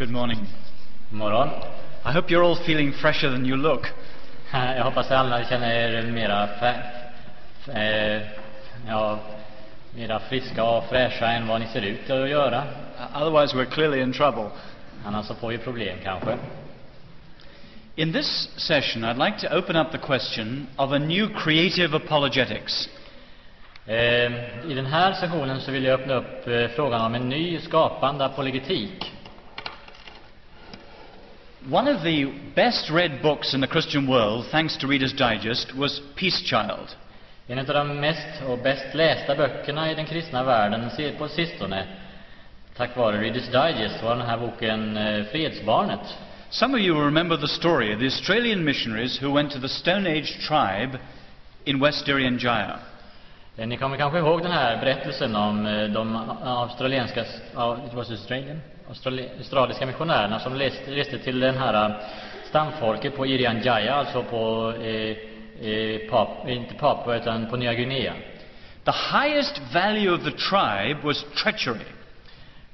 Good morning. morgon. I hope you're all feeling fresher than you look. Jag hoppas att alla känner er mera, eh, ja, mera friska och fräscha än vad ni ser ut att göra. Otherwise, we're clearly in trouble. Annars så får vi problem kanske. In this session, I'd like to open up the question of a new creative apologetics. Eh, I den här sessionen så vill jag öppna upp eh, frågan om en ny skapande apologetik. One of the best read books in the Christian world, thanks to Reader's Digest, was Peace Child. En av de mest och bäst lästa böckerna i den kristna världen på sistone, tack vare Reader's Digest, var den här boken eh, Fredsbarnet. Some of you will remember the story of the Australian missionaries who went to the Stone Age tribe in West Irian Jaya. Eh, Ni kommer kanske ihåg den här berättelsen om eh, de australienska, ja, it was Australian? Australi, australiska missionärerna som reste, reste till den här eh, stamfolket på Irian Jaya, alltså på, eh, eh, Pap, inte Papua utan på Nya Guinea. The highest value of the tribe was treachery.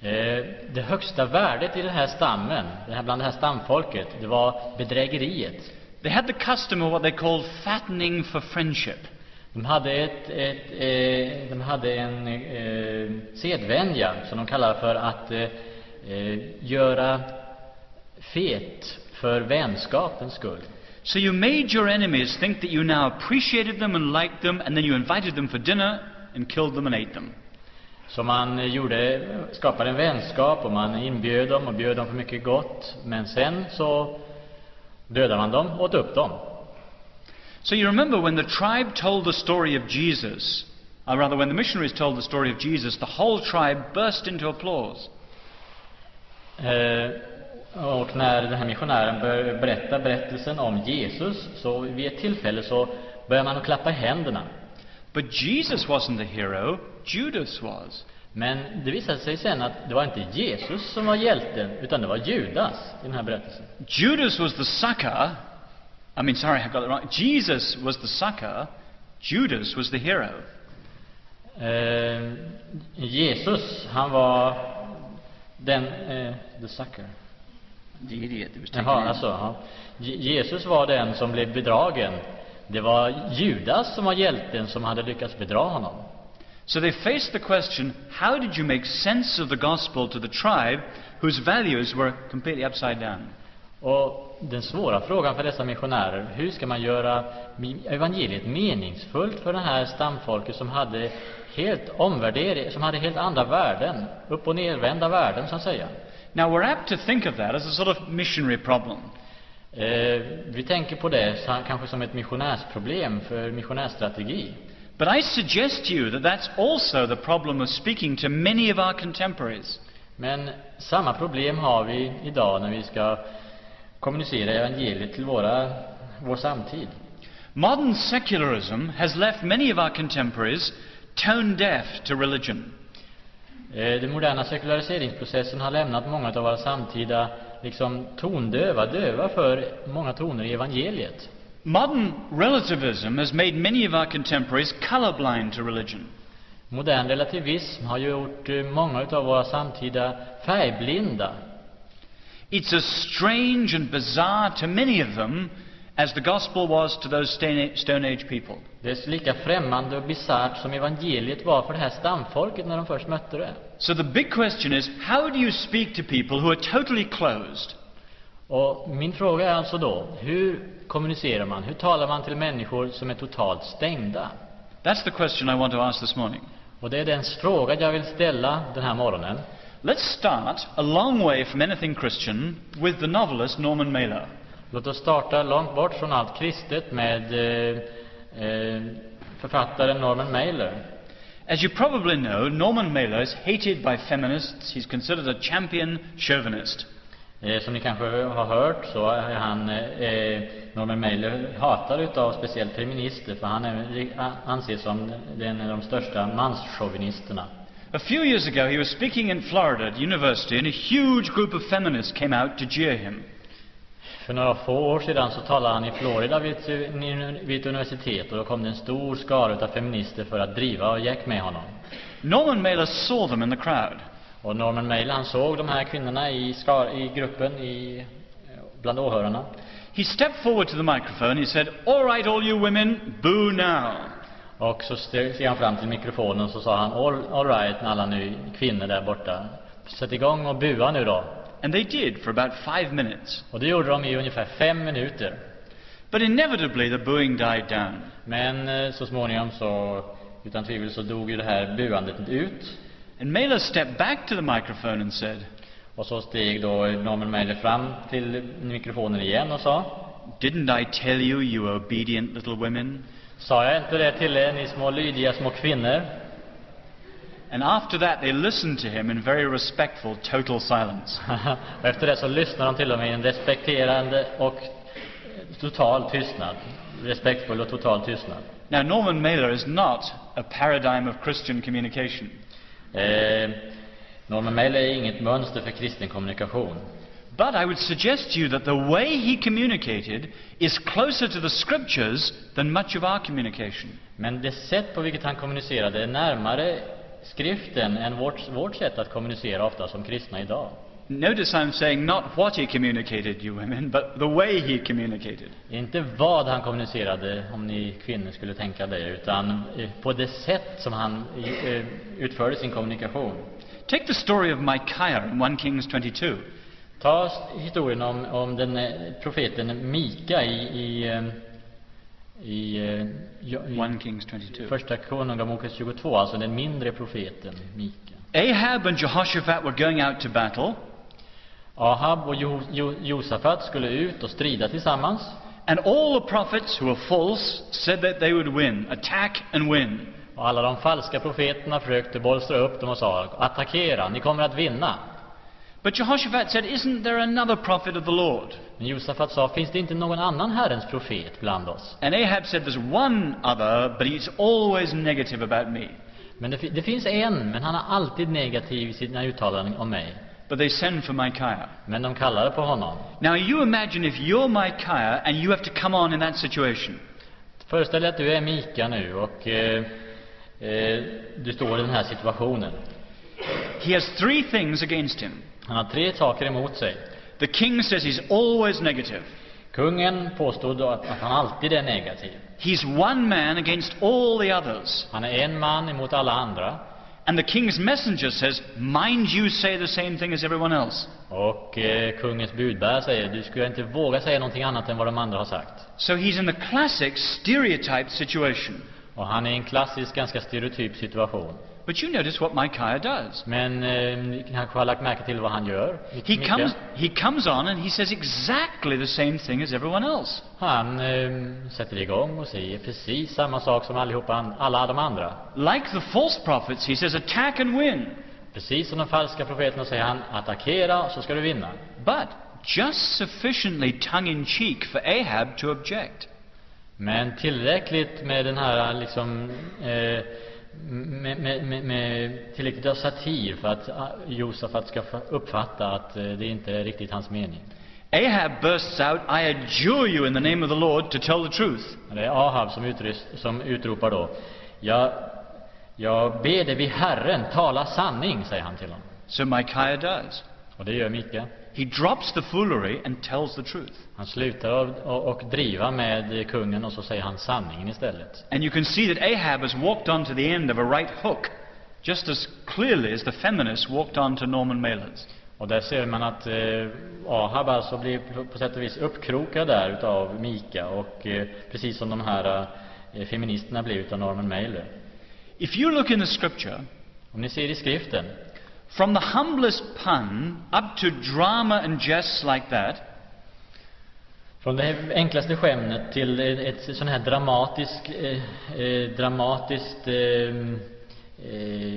Eh, det högsta värdet i den här stammen, det här, bland det här stamfolket, det var bedrägeriet. They had the custom of what they called fattening for friendship. De hade, ett, ett, eh, de hade en eh, sedvänja som de kallar för att eh, eh, göra fet för vänskapens skull. So you made your enemies think that you now appreciated them and liked them, and then you invited them for dinner and killed them and ate them. Så man eh, gjorde, skapade en vänskap och man inbjöd dem och bjöd dem på mycket gott. Men sen så dödade man dem och åt upp dem. So you remember when the tribe told the story of Jesus, or rather, when the missionaries told the story of Jesus, the whole tribe burst into applause. Eh, och när den här missionären började berätta berättelsen om Jesus, så vid ett tillfälle så började man att klappa i händerna. But Jesus wasn't the hero, Judas was. Men det visade sig sen att det var inte Jesus som var hjälten, utan det var Judas i den här berättelsen. Judas was the sucker. I mean, sorry, I got it wrong. Jesus was the sucker, Judas was the hero. Eh, Jesus, han var den... Eh, the sucker. The idiot Jaha, alltså. Ja. Je- Jesus var den som blev bedragen. Det var Judas som var hjälten som hade lyckats bedra honom. So they faced the question how did you make sense of the gospel to the tribe whose values were completely upside down? Och den svåra frågan för dessa missionärer, hur ska man göra evangeliet meningsfullt för det här stamfolket som hade helt omvärdering, som hade helt andra värden, upp och nervända värden så att säga. Now, we're apt to think of that as a sort of missionary problem. Eh, vi tänker på det kanske som ett missionärsproblem för missionärsstrategi. But I suggest to you that that's also the problem of speaking to many of our contemporaries. Men samma problem har vi idag när vi ska kommunicera evangeliet till våra, vår samtid. Modern secularism has left many of our contemporaries tone deaf to religion. Eh, Den moderna sekulariseringsprocessen har lämnat många av våra samtida liksom tondöva, döva för många toner i evangeliet. Modern relativism has made many of our contemporaries colorblind to religion. Modern relativism har gjort eh, många av våra samtida färgblinda. It's as strange and bizarre to many of them as the gospel was to those Stone Age people. Det är lika främmande och bisarrt som evangeliet var för det här stamfolket när de först mötte det. So the big question is how do you speak to people who are totally closed? Och min fråga är alltså då, hur kommunicerar man? Hur talar man till människor som är totalt stängda? That's the question I want to ask this morning. Och det är den fråga jag vill ställa den här morgonen. Let's start a long way from anything Christian with the novelist Norman Mailer. Låt oss starta långt bort från allt kristet med eh, eh, författaren Norman Mailer. As you probably know, Norman Mailer is hated by feminists. He's considered a champion chauvinist. Eh, som ni kanske har hört så är han, eh, Norman Mailer, hatad utav speciellt feminister för han är, anses som den av de största manschauvinisterna. A few years ago, he was speaking in Florida at university, and a huge group of feminists came out to jeer him. För några få år sedan så talade han i Florida vid ett, vid ett universitet och då kom det en stor skara utav feminister för att driva och gäck med honom. Norman Mailer saw them in the crowd. Och Norman Mailer han såg de här kvinnorna i, skar, i gruppen, i, bland åhörarna. He stepped forward to the microphone. He said, All right, all you women, boo now. Och så steg han fram till mikrofonen och så sa han all, all right, alla nu kvinnor där borta. Sätt igång och bua nu då. And they did for about five minutes. Och det gjorde de i ungefär fem minuter. But inevitably, the booing died down. Men eh, så småningom så, utan tvivel, så dog ju det här buandet ut. And Mailer stepped back to the microphone and said, Och så steg då Norman Mailer fram till mikrofonen igen och sa Didn't I tell you, you obedient little women? Sa jag inte det till er, ni små lydiga små kvinnor? And after that, they listened to him in very respectful, total silence. efter det så lyssnar de till med i en respekterande och total tystnad. Respektfull och total tystnad. Now, Norman Mailer is not a paradigm of Christian communication. Eh, Norman Mailer är inget mönster för kristen kommunikation. But I would suggest to you that the way he communicated is closer to the scriptures than much of our communication. Men det sätt på vilket han kommunicerade är närmare skriften än vårt, vårt sätt att kommunicera ofta som kristna idag. Notice I'm saying not what he communicated, you women, but the way he communicated. Inte vad han kommunicerade, om ni kvinnor skulle tänka det, utan eh, på det sätt som han eh, utförde sin kommunikation. Take the story of Micaiah in 1 Kings 22. Ta historien om, om den eh, profeten Mika i, i, eh, i, eh, jo- 1 i Kings 22. Första Konungabokens 22, alltså den mindre profeten Mika. Ahab and Jehoshaphat were going out to battle, Ahab och jo, jo, Josafat skulle ut och strida tillsammans. and all the prophets who were false said that they would win, attack and win. Och alla de falska profeterna försökte bolstra upp dem och sa attackera, ni kommer att vinna. But Jehoshaphat said, Isn't there another prophet of the Lord? Men Josafat sa, finns det inte någon annan Herrens profet bland oss? And Ahab said, There's one other, but he's always negative about me. Men det, det finns en, men han är alltid negativ i sina uttalanden om mig. But they send for Micaiah. Men de kallade på honom. Now, you imagine if you're Micaiah and you have to come on in that situation. Föreställ dig att du är Mika nu och eh, eh, du står i den här situationen. He has three things against him. Han har tre saker emot sig. The king says he's always negative. Kungen påstod att, att han alltid är negativ. He's one man against all the others. Han är en man emot alla andra. And the king's messenger says, Mind you say the same thing as everyone else. Och eh, kungens budbärare säger, du skulle inte våga säga någonting annat än vad de andra har sagt. So he's in the classic stereotype situation. Och han är i en klassisk, ganska stereotyp situation. But you notice what Micaiah does. Men eh, kanske har lagt märke till vad han gör? He Mika? comes, he comes on and he says exactly the same thing as everyone else. Han eh, sätter igång och säger precis samma sak som allihopa, an- alla de andra. Like the false prophets, he says, attack and win. Precis som de falska profeterna säger han, attackera så ska du vinna. But just sufficiently tongue in cheek for Ahab to object. Men tillräckligt med den här liksom eh, med, med, med, tillräckligt av satir för att ah, Josafat ska uppfatta att eh, det inte är riktigt hans mening. Ahab bursts out, I adjure you in the name of the Lord to tell the truth. Det är Ahab som, utrys, som utropar då. Jag, jag ber dig vid Herren, tala sanning, säger han till honom. So Micaiah does. Och det gör Mika. He drops the foolery and tells the truth. Han slutar och, driva med kungen och så säger han sanningen istället. And you can see that Ahab has walked on to the end of a right hook, just as clearly as the feminists walked on to Norman Mailer's. Och där ser man att eh, Ahab alltså blir på sätt och vis uppkrokad där utav Mika och eh, precis som de här eh, feministerna blev utav Norman Mailer. If you look in the scripture, Om ni ser i skriften, from the humblest pun up to drama and jests like that, från det enklaste skämtet till ett, sån här dramatisk, eh, eh, dramatiskt eh, eh,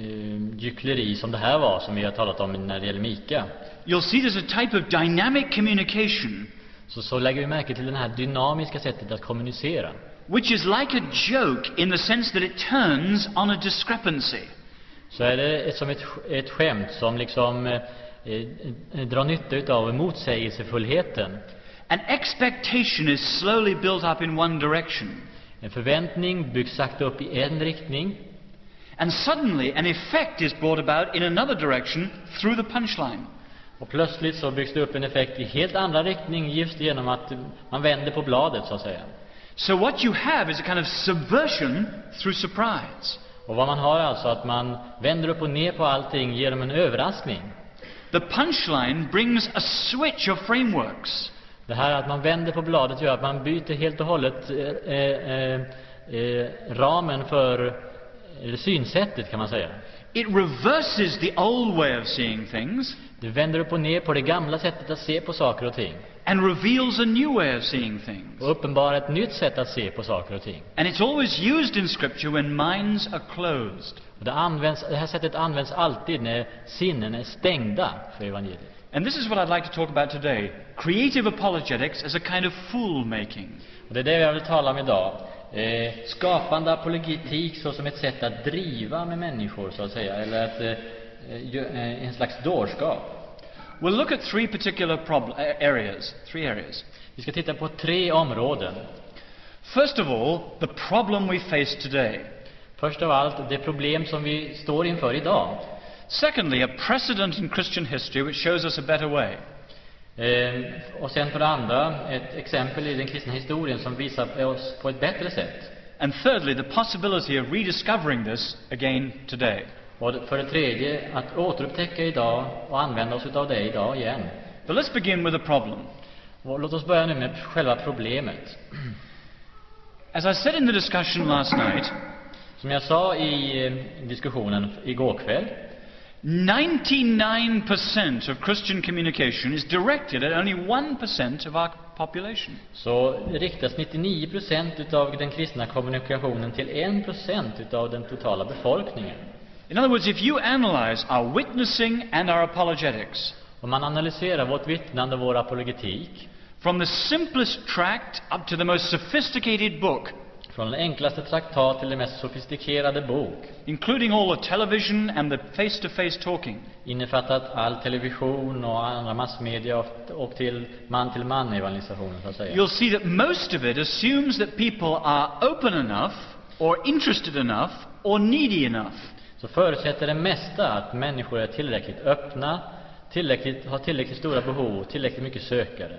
eh, gyckleri som det här var, som vi har talat om när det gäller Mika. you'll see there's a type of dynamic communication Så, så lägger vi märke till det här dynamiska sättet att kommunicera. which is like a joke in the sense that it turns on a discrepancy. Så är det som ett, ett skämt som liksom eh, eh, drar nytta utav motsägelsefullheten. An expectation is slowly built up in one direction, En förväntning byggs sakta upp i en riktning And suddenly an effect is brought about in another direction through the punchline. Och plötsligt så byggs det upp en effekt i helt andra riktning just genom att man vänder på bladet, så att säga. So what you have is a kind of subversion through surprise. Och vad man har alltså att man vänder upp och ner på allting genom en överraskning. The punchline brings a switch of frameworks. Det här att man vänder på bladet gör att man byter helt och hållet eh, eh, eh, ramen för synsättet kan man säga. It reverses the old way of seeing things Det vänder upp och ner på det gamla sättet att se på saker och ting. And reveals a new way of seeing things. Och uppenbarar ett nytt sätt att se på saker och ting. And it's always used in Scripture when minds are closed. Och det, används, det här sättet används alltid när sinnen är stängda för evangeliet. And this is what I'd like to talk about today creative apologetics as a kind of fool making. Och det är det jag vill tala om idag. Eh, skapande apologetik såsom ett sätt att driva med människor, så att säga. Eller att, eh, eh, en slags dårskap. We'll look at three particular prob- uh, areas. Three areas. Vi ska titta på tre områden. First of all, the problem we face today. Först av allt, det problem som vi står inför idag. Secondly, a precedent in Christian history which shows us a better way. Eh, och sen för det andra, ett exempel i den kristna historien som visar oss på ett bättre sätt. And thirdly, the possibility of rediscovering this again today. Och för det tredje, att återupptäcka idag och använda oss utav det idag igen. But let's begin with the problem. Och låt oss börja nu med själva problemet. As I said in the discussion last night, Som jag sa i eh, diskussionen igår kväll, 99% of Christian communication is directed at only 1% of our population. så riktas 99 procent utav den kristna kommunikationen till 1 procent utav den totala befolkningen. In other words, if you analyze our witnessing and our apologetics, Om man analyserar vårt vittnande och vår apologetik, from the simplest tract up to the most sophisticated book, från den enklaste traktat till den mest sofistikerade bok, including all the television and the face to face talking, innefattat all television och andra massmedia och till man-till-man-evangelisationen, så att säga. you'll see that most of it assumes that people are open enough, or interested enough, or needy enough. Så förutsätter det mesta att människor är tillräckligt öppna, tillräckligt, har tillräckligt stora behov, tillräckligt mycket sökare.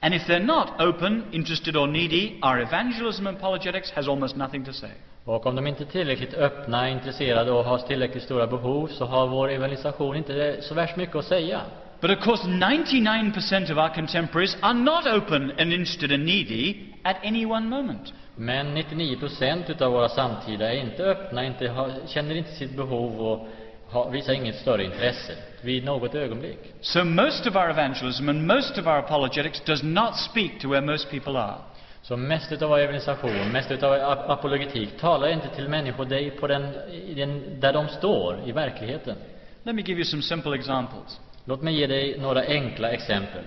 And if they're not open, interested, or needy, our evangelism and apologetics has almost nothing to say. Och om de inte är tillräckligt öppna, intresserade och har tillräckligt stora behov så har vår evangelisation inte så värst mycket att säga. But of course, 99% of our contemporaries are not open and interested and needy at any one moment. Men 99 procent utav våra samtida är inte öppna, inte har, känner inte sitt behov och har, visar inget större intresse vid något ögonblick. So most of our evangelism and most of our apologetics does not speak to where most people are. Så mest utav vår evangelisation, mest utav ap- apologetik talar inte till människor där, på den, den, där de står i verkligheten. Let me give you some simple examples. Låt mig ge dig några enkla exempel.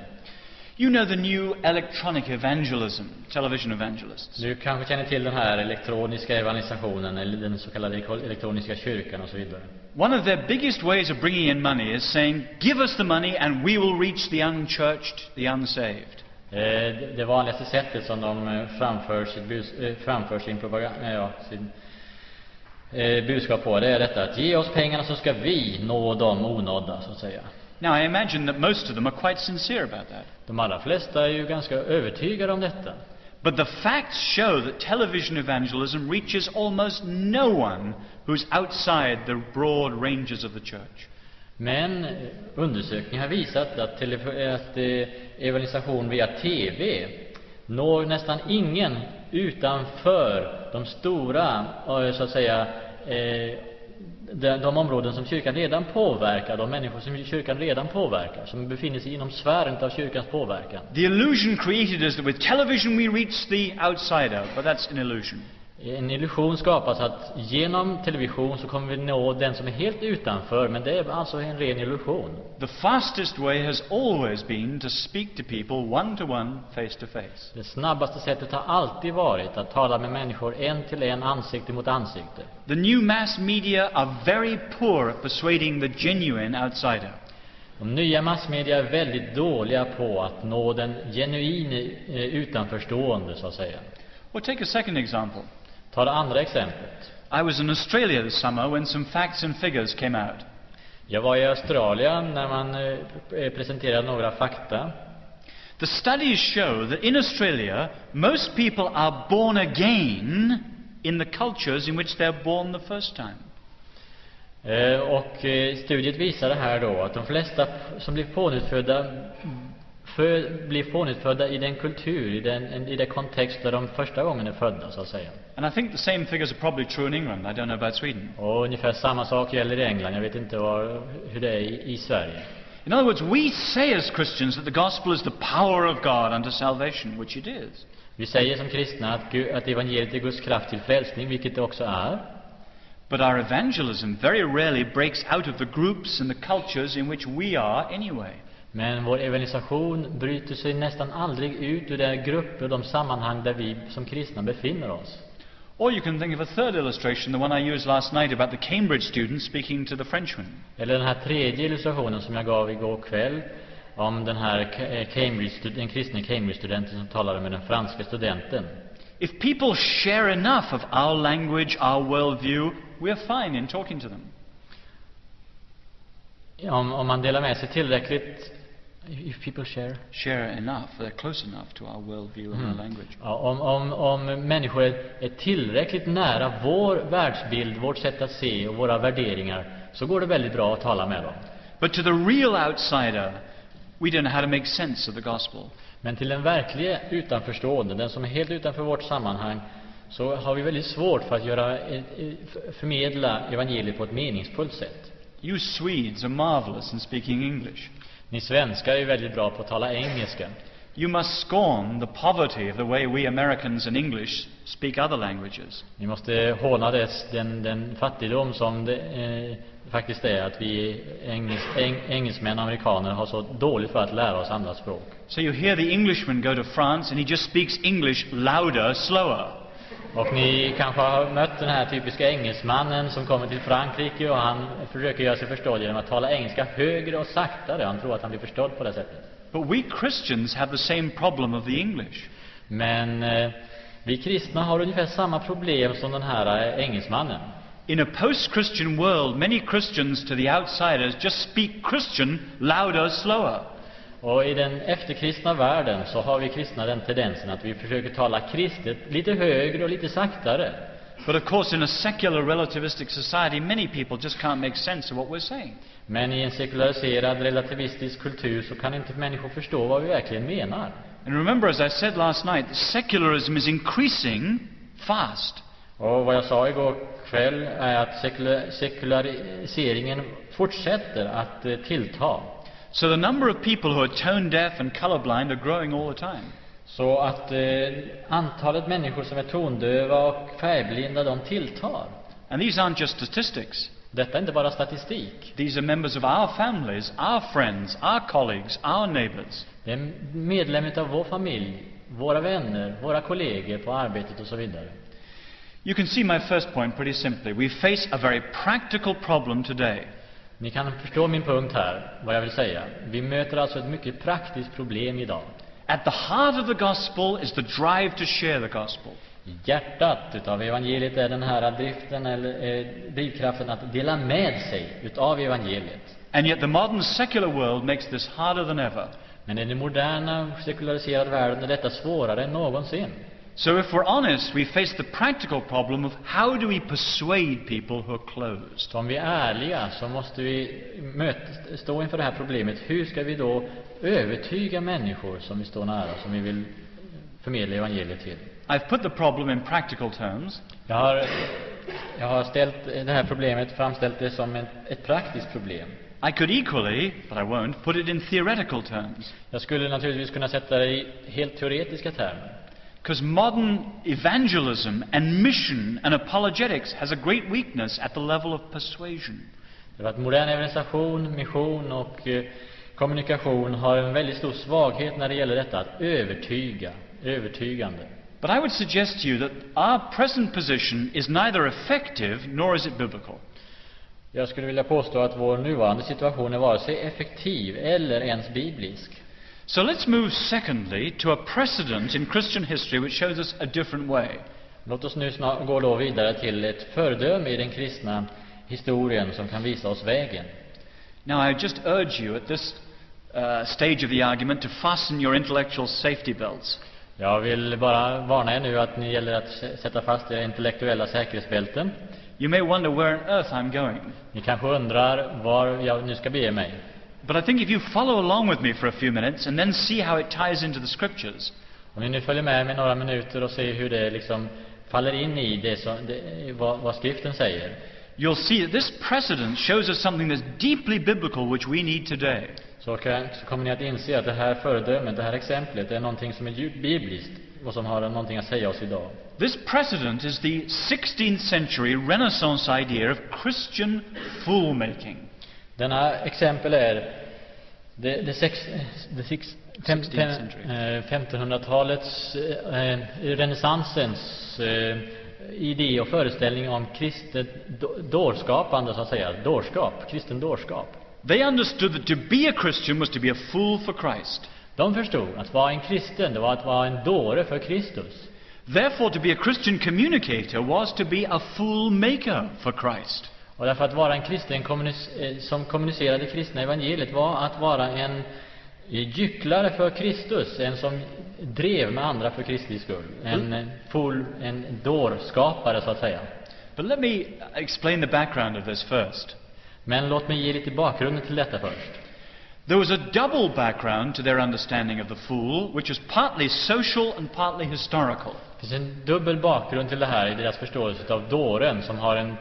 You know the new electronic evangelism, television evangelists. Du kanske känner till den här elektroniska evangelisationen eller den så kallade elektroniska kyrkan och så vidare. One of their biggest ways of bringing in money is saying, Give us the money and we will reach the unchurched, the unsaved. Eh, det- vanligaste sättet som de eh, framför, sitt eh, framför sin, propaganda, ja, sin budskap på, det är detta att ge oss pengarna så ska vi nå de onådda, så att säga. Now, I imagine that most of them are quite sincere about that. De allra flesta är ju ganska övertygade om detta. But the facts show that television evangelism reaches almost no one who's outside the broad ranges of the church. Men undersökningar har visat att, att eh, evangelisation via TV når nästan ingen utanför de stora, eh, så att säga, eh, de, de områden som kyrkan redan påverkar, de människor som kyrkan redan påverkar, som befinner sig inom sfären av kyrkans påverkan. The illusion created is that with television we reach the outsider, but that's an illusion. En illusion skapas att genom television så kommer vi nå den som är helt utanför, men det är alltså en ren illusion. The fastest way has always been to speak to people one to one, face to face. Det snabbaste sättet har alltid varit att tala med människor en till en, ansikte mot ansikte. The new mass media are very poor at persuading the genuine outsider. De nya massmedia är väldigt dåliga på att nå den genuine eh, utanförstående, så att säga. Or take a second example. Ta det andra exemplet. I was in Australia this summer when some facts and figures came out. Jag var i Australien när man eh, presenterade några fakta. The studies show that in Australia, most people are born again in the cultures in which they're born the first time. Eh, Och eh, studiet visade här då att de flesta som blir pånyttfödda för, blir pånyttfödda i den kultur, i den, i den kontext där de första gången är födda, så att säga. And I think the same figures are probably true in England. I don't know about Sweden. Och ungefär samma sak gäller i England. Jag vet inte var, hur det är i, i Sverige. In other words, we say as Christians that the gospel is the power of God unto salvation, which it is. Vi säger som kristna att, Gud, att evangeliet är Guds kraft till frälsning, vilket det också är. But our evangelism very rarely breaks out of the groups and the cultures in which we are anyway. Men vår evangelisation bryter sig nästan aldrig ut ur de grupper och de sammanhang där vi som kristna befinner oss. Or you can think of a third illustration, the one I used last night about the Cambridge student speaking to the Frenchman. Eller den här tredje illustrationen som jag gav igår kväll om den här eh, Cambridge, den kristne Cambridge-studenten som talade med den franska studenten. If people share enough of our language, our worldview, we're fine in talking to them. Om, om man delar med sig tillräckligt If people share Share enough, they're close enough to our worldview and our language. Ja, om, om, om människor är tillräckligt nära vår världsbild, vårt sätt att se och våra värderingar, så går det väldigt bra att tala med dem. But to the real outsider, we don't know how to make sense of the gospel. Men till den verkliga utanförstående, den som är helt utanför vårt sammanhang, så har vi väldigt svårt för att göra, eh, eh, förmedla evangeliet på ett meningsfullt sätt. You Swedes are marvelous in speaking English. Ni svenskar är ju väldigt bra på att tala engelska. You must scorn the poverty of the way we Americans and English speak other languages. Ni måste håna dess, den, den fattigdom som det eh, faktiskt är att vi engels, eng, engelsmän och amerikaner har så dåligt för att lära oss andra språk. So you hear the Englishman go to France and he just speaks English louder, slower. Och ni kanske har mött den här typiska engelsmannen som kommer till Frankrike och han försöker göra sig förstådd genom att tala engelska högre och saktare. Han tror att han blir förstådd på det sättet. But we Christians have the same problem of the English. Men eh, vi kristna har ungefär samma problem som den här eh, engelsmannen. In a post-Christian world, many Christians to the outsiders just speak Christian louder, slower. Och i den efterkristna världen så har vi kristna den tendensen att vi försöker tala kristet lite högre och lite saktare. But of course, in a secular relativistic society, many people just can't make sense of what we're saying. Men i en sekulariserad relativistisk kultur så kan inte människor förstå vad vi verkligen menar. And remember, as I said last night, secularism is increasing fast. Och vad jag sa igår kväll är att sekula- sekulariseringen fortsätter att eh, tillta. So the number of people who are tone deaf and colorblind are growing all the time. Så att eh, antalet människor som är tondöva och färgblinda, de tilltar. And these aren't just statistics. Detta är inte bara statistik. These are members of our families, our friends, our colleagues, our neighbors. Det är medlemmar av vår familj, våra vänner, våra kollegor på arbetet och så vidare. You can see my first point pretty simply. We face a very practical problem today. Ni kan förstå min punkt här, vad jag vill säga. Vi möter alltså ett mycket praktiskt problem idag. At the heart of the gospel is the drive to share the gospel. Hjärtat utav evangeliet är den här driften, eller eh, drivkraften att dela med sig utav evangeliet. And yet the modern secular world makes this harder than ever. Men i den moderna sekulariserade världen är detta svårare än någonsin. So if we're honest, we face the practical problem of how do we persuade people who are closed? Om vi är ärliga så måste vi möta, stå inför det här problemet. Hur ska vi då övertyga människor som vi står nära, som vi vill förmedla evangeliet till? I've put the problem in practical terms, Jag har, jag har ställt det här problemet, framställt det som ett, ett praktiskt problem. I could equally, but I won't, put it in theoretical terms. Jag skulle naturligtvis kunna sätta det i helt teoretiska termer. Because modern evangelism and mission and apologetics has a great weakness at the level of persuasion. Att modern evangelisation, mission och eh, kommunikation har en väldigt stor svaghet när det gäller detta att övertyga, övertygande. But I would suggest to you that our present position is neither effective nor is it biblical. Jag skulle vilja påstå att vår nuvarande situation är vare sig effektiv eller ens biblisk. So let's move secondly to a precedent in Christian history which shows us a different way. Låt oss nu gå då vidare till ett föredöme i den kristna historien som kan visa oss vägen. Now, I just urge you at this uh, stage of the argument to fasten your intellectual safety belts. Jag vill bara varna er nu att ni gäller att sätta fast era intellektuella säkerhetsbälten. You may wonder where on earth I'm going. Ni kanske undrar var jag nu ska bege mig. But I think if you follow along with me for a few minutes and then see how it ties into the scriptures, Om ni nu följer med mig några minuter och ser hur det liksom faller in i det som, det, vad, vad skriften säger. you'll see that this precedent shows us something that's deeply biblical, which we need today. Så, kan, så kommer ni att inse att det här föredömet, det här exemplet, är någonting som är djupt bibliskt och som har någonting att säga oss idag. This precedent is the 16th century Renaissance idea of Christian fool making. Denna exempel är det, det, sex, det sex, fem, 16th fem, century. eh, 1500-talets, eh, renässansens eh, idé och föreställning om kristet då- dårskapande, så att säga, dårskap, kristen dårskap. They understood that to be a Christian was to be a fool for Christ. De förstod att vara en kristen, det var att vara en dåre för Kristus. Therefore, to be a Christian communicator was to be a fool maker for Christ. Och därför att vara en kristen eh, som kommunicerade kristna evangeliet var att vara en eh, gycklare för Kristus, en som drev med andra för Kristi skull. En eh, full, en dårskapare så att säga. But let me explain the background of this first. Men låt mig ge lite bakgrunden till detta först. There was a double background to their understanding of the fool, which was partly social and partly historical. Det finns en dubbel bakgrund till det här i deras förståelse av dåren som har en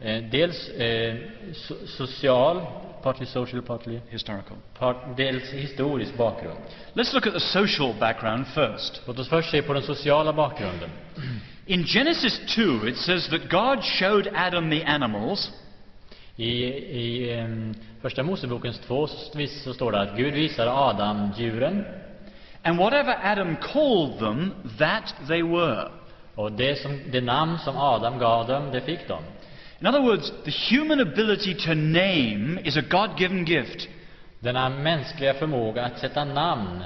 eh, dels eh, so social, partly social, partly, Historical. part, dels historisk bakgrund. Let's look at the social background first. Låt oss först se på den sociala bakgrunden. In Genesis 2, it says that God showed Adam the animals, I, i em, Första Mosebokens två så vis- så står det att Gud visar Adam djuren and whatever Adam called them, that they were. och det, som, det namn som Adam gav dem, det fick de. In other words, the human ability to name is a God given gift. Denna mänskliga förmåga att sätta namn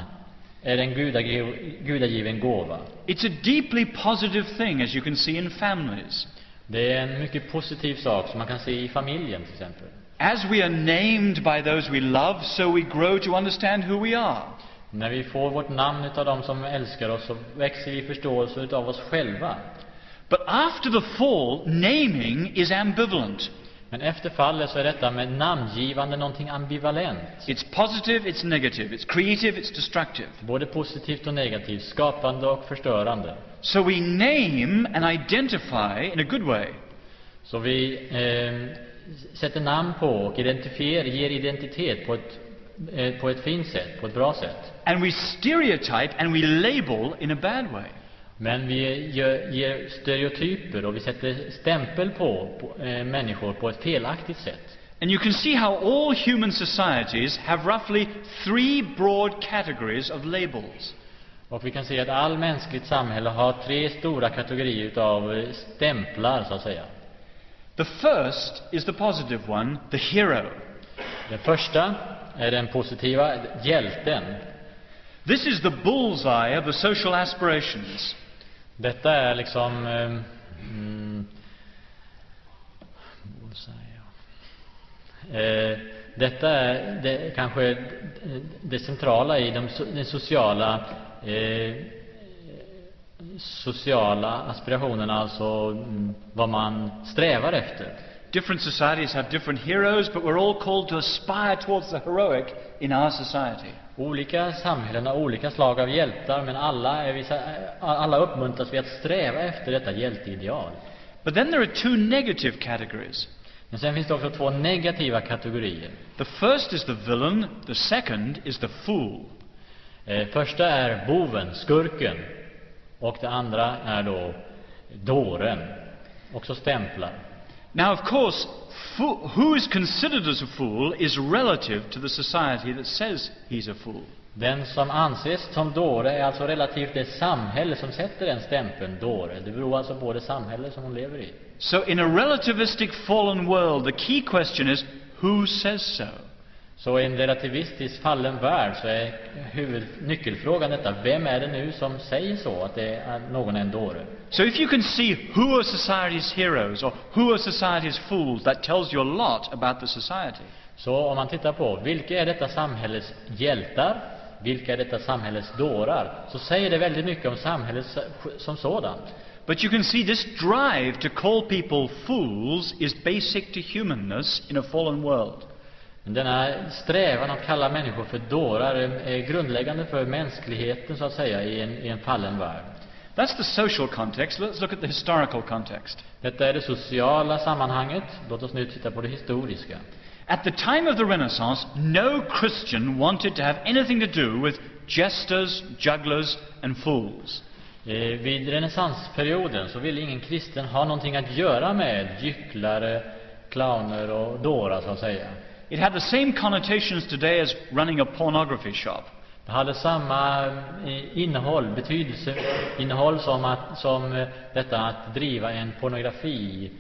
är en gudagiv- gudagiven gåva. It's a deeply positive thing, as you can see in families. Det är en mycket positiv sak som man kan se i familjen till exempel. As we are named by those we love, so we grow to understand who we are. När vi får vårt namn utav dem som älskar oss så växer vi i förståelse utav oss själva. But after the fall, naming is ambivalent. Men efter fallet så är detta med namngivande någonting ambivalent. It's positive, it's negative. It's creative, it's destructive. Både positivt och negativt, skapande och förstörande. So we name and identify in a good way. Så vi eh, sätter namn på och identifierar, ger identitet på ett, eh, på ett fint sätt, på ett bra sätt. And we stereotype and we label in a bad way. Men vi gör, ger stereotyper och vi sätter stämpel på, på eh, människor på ett felaktigt sätt. And you can see how all human societies have roughly three broad categories of labels. Och vi kan se att all mänskligt samhälle har tre stora kategorier eh, stämplar, så att säga. The first is the positive one, the hero. Den första är den positiva, hjälten. This is the bullseye of the social aspirations. Detta är liksom... eh, Mm. Eh, detta är det, kanske det centrala i de, so- den sociala eh, sociala aspirationerna, alltså mm, vad man strävar efter. Different societies have different heroes, but we're all called to aspire towards the heroic in our society. Olika samhällen har olika slag av hjältar, men alla, är vissa, alla uppmuntras vi att sträva efter detta hjälteideal. But then there are two negative categories. Men sen finns det också två negativa kategorier. The first is the villain, the second is the fool. Eh, första är boven, skurken. Och det andra är då dåren. Också stämplar. Now, of course, fo- who is considered as a fool is relative to the society that says he's a fool. Den som anses som dåre är alltså relativt det samhälle som sätter den stämpeln dåre. Det beror alltså på det samhälle som hon lever i. So, in a relativistic fallen world, the key question is who says so? Så i en relativistiskt fallen värld så är huvud, nyckelfrågan detta, vem är det nu som säger så, att det är, någon är en dåre? So if you can see who are society's heroes or who are society's fools, that tells you a lot about the society. Så om man tittar på, vilka är detta samhällets hjältar? Vilka är detta samhällets dårar? Så säger det väldigt mycket om samhället som sådant. But you can see this drive to call people fools is basic to humanness in a fallen world. Denna strävan att kalla människor för dårar är, är grundläggande för mänskligheten, så att säga, i en, i en fallen värld. That's the social context. Let's look at the historical context. Detta är det sociala sammanhanget. Låt oss nu titta på det historiska. At the time of the Renaissance, no Christian wanted to have anything to do with jesters, jugglers, and fools. Eh, vid renässansperioden så ville ingen kristen ha någonting att göra med gycklare, clowner och dårar, så att säga. It had the same connotations today as running a pornography shop. Det hade samma eh, innehåll, betydelseinnehåll som, att, som eh, detta att driva en pornografi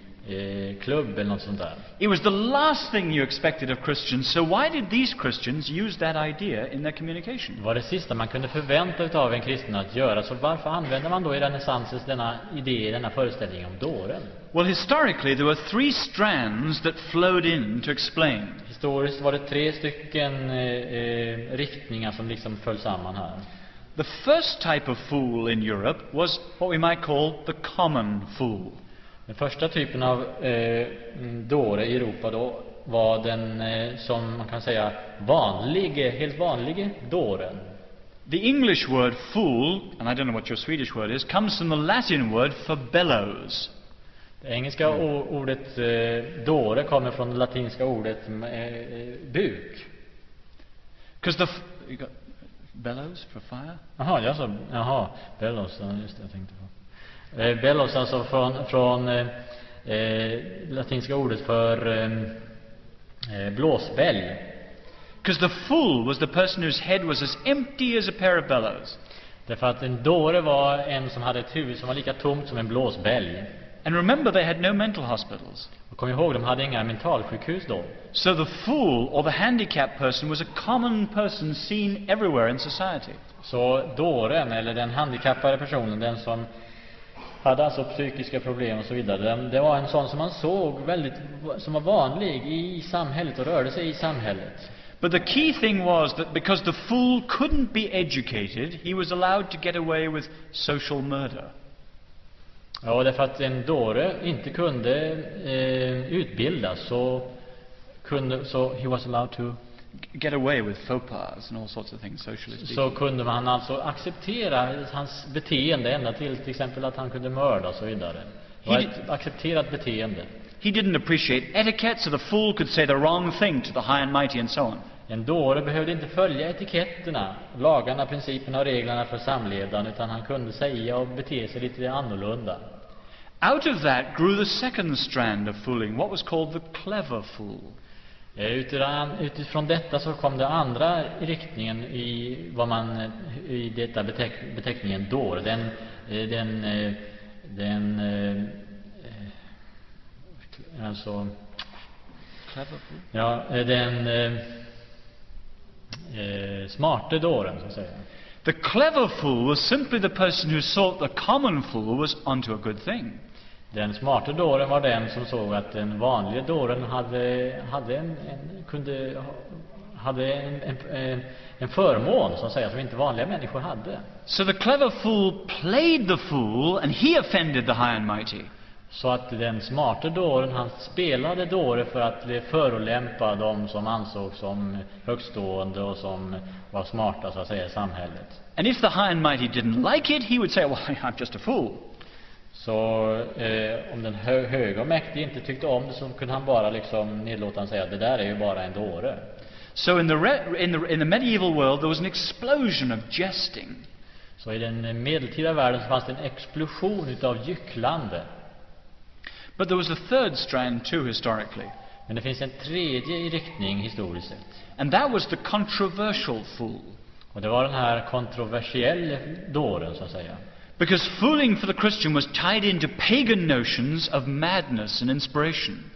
klubb eller något sånt där. It was the last thing you expected of Christians, so why did these Christians use that idea in their communication? Det var det sista man kunde förvänta av en kristen att göra, så varför använder man då i renässansens denna idé, denna föreställning om dåren? Well, historically, there were three strands that flowed in to explain. Historiskt var det tre stycken eh, eh, riktningar som liksom föll samman här. The first type of fool in Europe was what we might call the common fool. Den första typen av eh, dåre i Europa då var den eh, som man kan säga vanlige, helt vanlige dåren. The English word fool, and I don't know what your Swedish word is, comes from the Latin word for bellows. Det engelska ordet eh, dåre kommer från det latinska ordet eh, buk. Because the you got bellows for fire. Jaha, jag sa, jaha, bellows, just det jag tänkte på. Eh, bellos alltså från, från eh, eh, latinska ordet för eh, eh, blåsbälg. Because the fool was the person whose head was as empty as a pair of bellows. Därför att en dåre var en som hade ett huvud som var lika tomt som en blåsbälg. And remember, they had no mental hospitals. Och kom ihåg, de hade inga mentalsjukhus då. So the fool or the handicapped person was a common person seen everywhere in society. Så dåren, eller den handikappade personen, den som hade alltså psykiska problem och så vidare. Det var en sån som man såg väldigt, som var vanlig i samhället och rörde sig i samhället. But the key thing was that because the fool couldn't be educated, he was allowed to get away with social murder. Ja, därför att en dåre inte kunde eh, utbildas så kunde, så he was allowed to get away with faux pas and all sorts of things, socially Så kunde man alltså acceptera hans beteende ända till till exempel att han kunde mörda och så vidare. Det var ett accepterat beteende. He didn't appreciate etiquette, so the fool could say the wrong thing to the high and mighty and so on. En dåre behövde inte följa etiketterna, lagarna, principerna och reglerna för samlevnad, utan han kunde säga och bete sig lite annorlunda. Out of that grew the second strand of fooling, what was called the clever fool. Eh, utifrån detta så kom det andra riktningen i vad man i detta beteck, beteckningen dår. Den, eh, den, eh, den alltså ja, den eh, smarte dåren så att säga. The clever fool was simply the person who thought the common fool was onto a good thing. Den smarte dåren var den som såg att den vanliga dåren hade, hade en, en kunde, hade en, en, en förmån, så att säga, som inte vanliga människor hade. So the clever fool played the fool and he offended the high and mighty. Så att den smarte dåren, han spelade dåre för att förolämpa de som ansågs som högstående och som var smarta, så att säga, i samhället. And if the high and mighty didn't like it, he would say, well, I'm just a fool. Så eh, om den hö höga och mäktige inte tyckte om det så kunde han bara liksom nedlåtande säga det där är ju bara en dåre. So in the, in the, in the medieval world there was an explosion of jesting. Så i den medeltida världen så fanns det en explosion utav gycklande. But there was a third strand too historically. Men det finns en tredje riktning historiskt sett. And that was the controversial fool. Och det var den här kontroversiella dåren så att säga. Because fooling for the Christian was tied into pagan notions of madness and inspiration.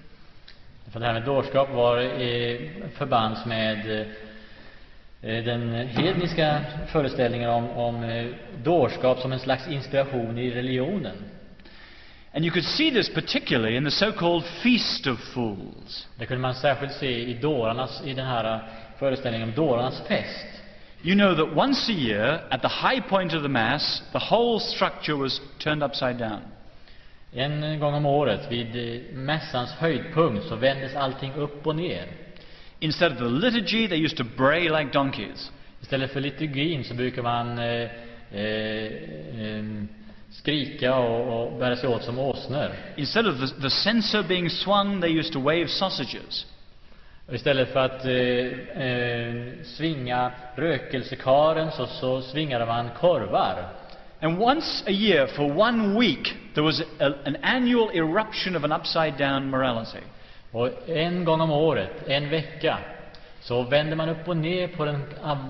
För det här med dårskap var eh, förbands med eh, den hedniska föreställningen om, om eh, dårskap som en slags inspiration i religionen. And you could see this particularly in the so-called Feast of Fools. Det kunde man särskilt se i dårarnas, i den här föreställningen om dårarnas fest. You know that once a year, at the high point of the Mass, the whole structure was turned upside down. En gång om året, vid mässans höjdpunkt, så vändes allting upp och ner. Instead of the liturgy, they used to bray like donkeys. Istället för liturgin så brukar man eh, eh, skrika och, och bära sig åt som åsnor. Instead of the, the censer being swung, they used to wave sausages. Och istället för att eh, eh, svinga rökelsekaren så, så svingade man korvar. And once a year, for one week, there was a, an annual eruption of an upside down morality. Och en gång om året, en vecka, så vänder man upp och ner på den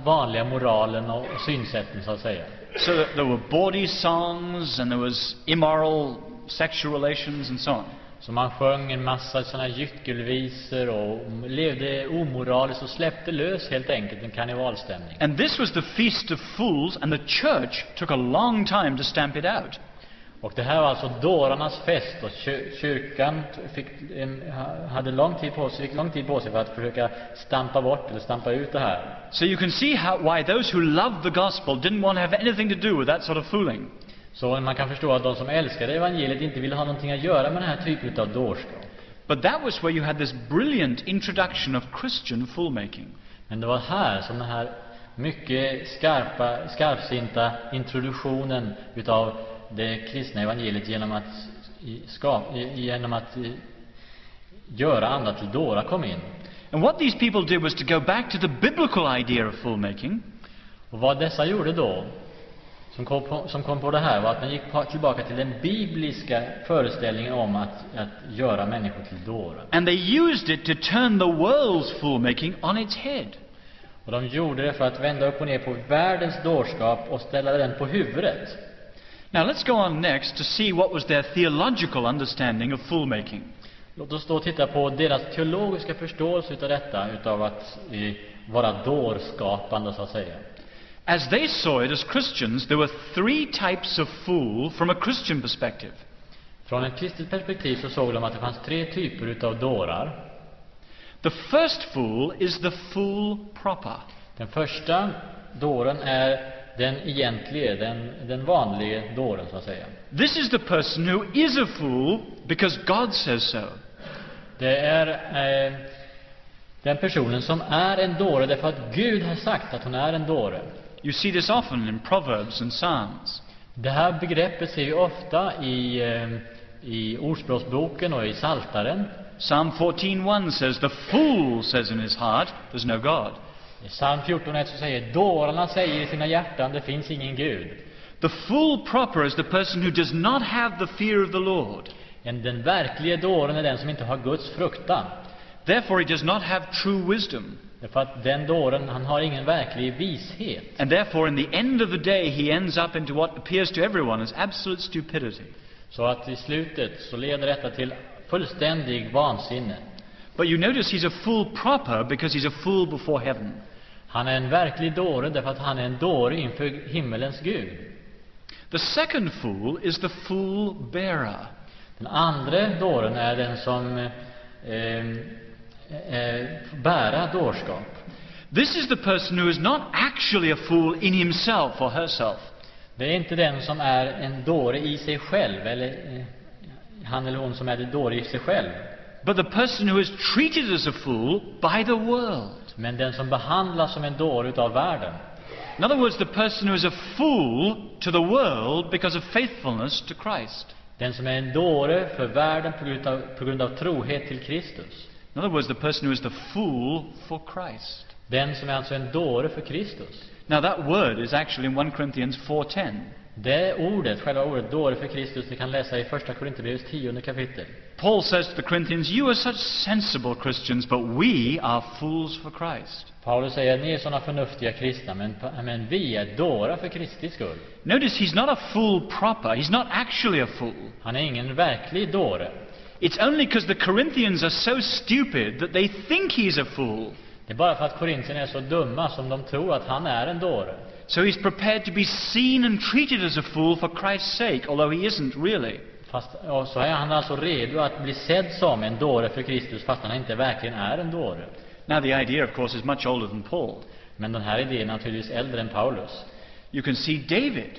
vanliga moralen och synsätten, så att säga. So that there were bawdy songs and there was immoral sexual relations and so on. Så man sjöng en massa sådana gyckelvisor och levde omoraliskt och släppte lös helt enkelt en karnevalstämning. And this was the Feast of Fools, and the church took a long time to stamp it out. Och det här var alltså dårarnas fest och kyr- kyrkan fick, hade lång tid på sig, fick lång tid på sig för att försöka stampa bort eller stampa ut det här. So you can see how, why those who loved the gospel didn't want to have anything to do with that sort of fooling. Så man kan förstå att de som älskade evangeliet inte ville ha någonting att göra med den här typen av dårskap. But that was where you had this brilliant introduction of Christian foolmaking. Men det var här som den här mycket skarpa, skarpsinta introduktionen utav det kristna evangeliet genom att, i- skap, i- genom att göra andra till dårar kom in. And what these people did was to go back to the biblical idea of foolmaking Och vad dessa gjorde då, som kom på, som kom på det här, var att man gick tillbaka till den bibliska föreställningen om att, att göra människor till dårar. and they used it to turn the world's foolmaking on its head. Och de gjorde det för att vända upp och ner på världens dårskap och ställa den på huvudet. Now let's go on next to see what was their theological understanding of foolmaking. Låt oss då titta på deras teologiska förståelse utav detta, utav att eh, vara dårskapande, så att säga. As they saw it as Christians, there were three types of fool from a Christian perspective. Från ett kristet perspektiv så såg de att det fanns tre typer utav dårar. The first fool is the fool proper. Den första dåren är den egentlige, den, den vanlige dåren, så att säga. This is the person who is a fool because God says so. Det är eh, den personen som är en dåre därför att Gud har sagt att hon är en dåre. You see this often in Proverbs and Psalms. Det här begreppet ser vi ofta i, eh, i Ordspråksboken och i Saltaren. Psalm 14:1 says, "The fool says in his heart, there's no God." I psalm 14.1 så säger dårarna säger i sina hjärtan, det finns ingen Gud. The fool proper is the person who does not have the fear of the Lord. En, den verkliga dåren är den som inte har Guds fruktan. Therefore, he does not have true wisdom. Därför att den dåren, han har ingen verklig vishet. And therefore, in the end of the day, he ends up into what appears to everyone as absolute stupidity. Så att i slutet så leder detta till fullständig vansinne. But you notice he's a fool proper because he's a fool before heaven. Han är en verklig dåre därför att han är en dåre inför himmelens Gud. The second fool is the fool bearer. Den andra dåren är den som eh, bära dårskap. This is the person who is not actually a fool in himself or herself. Det är inte den som är en dåre i sig själv, eller eh, han eller hon som är det dåre i sig själv. but the person who is treated as a fool by the world. Men den som behandlas som en dåre utav världen. In other words, the person who is a fool to the world because of faithfulness to Christ. Den som är en dåre för världen på grund av, på grund av trohet till Kristus. In other words, the person who is the fool for Christ. Den som är alltså en dåre för Kristus. Now, that word is actually in 1 Corinthians 4.10. Det ordet, själva ordet dåre för Kristus, det kan läsa i första Korinthierbrevets tionde kapitel. Paul says to the Corinthians, You are such sensible Christians, but we are fools for Christ. Paulus säger ni är sådana förnuftiga kristna, men, men vi är dårar för Kristi skull. Notice he's not a fool proper. He's not actually a fool. Han är ingen verklig dåre. It's only because the Corinthians are so stupid that they think he's a fool. Det är bara för att korintierna är så dumma som de tror att han är en dåre. So he's prepared to be seen and treated as a fool for Christ's sake, although he isn't really. Fast, och så är han alltså redo att bli sedd som en dåre för Kristus fast han inte verkligen är en dåre. Now, the idea, of course, is much older than Paul. Men den här idén är naturligtvis äldre än Paulus. You can see David.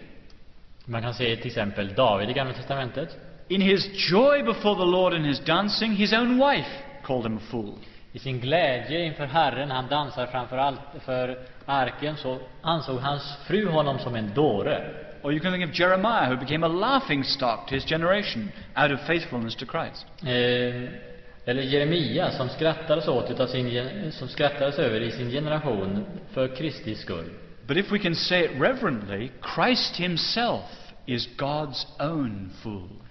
Man kan se till exempel David i Gamla Testamentet. In his joy before the Lord in his dancing, his own wife called him a fool. I sin glädje inför Herren, han dansar framför allt för arken, så ansåg hans fru honom som en dåre. Or you can think of Jeremiah, who became a laughing stock to his generation out of faithfulness to Christ. Eh, eller Jeremia som skrattades åt utav sin, som skrattades över i sin generation för Kristi skull. But if we can say it reverently, Christ himself is God's own fool.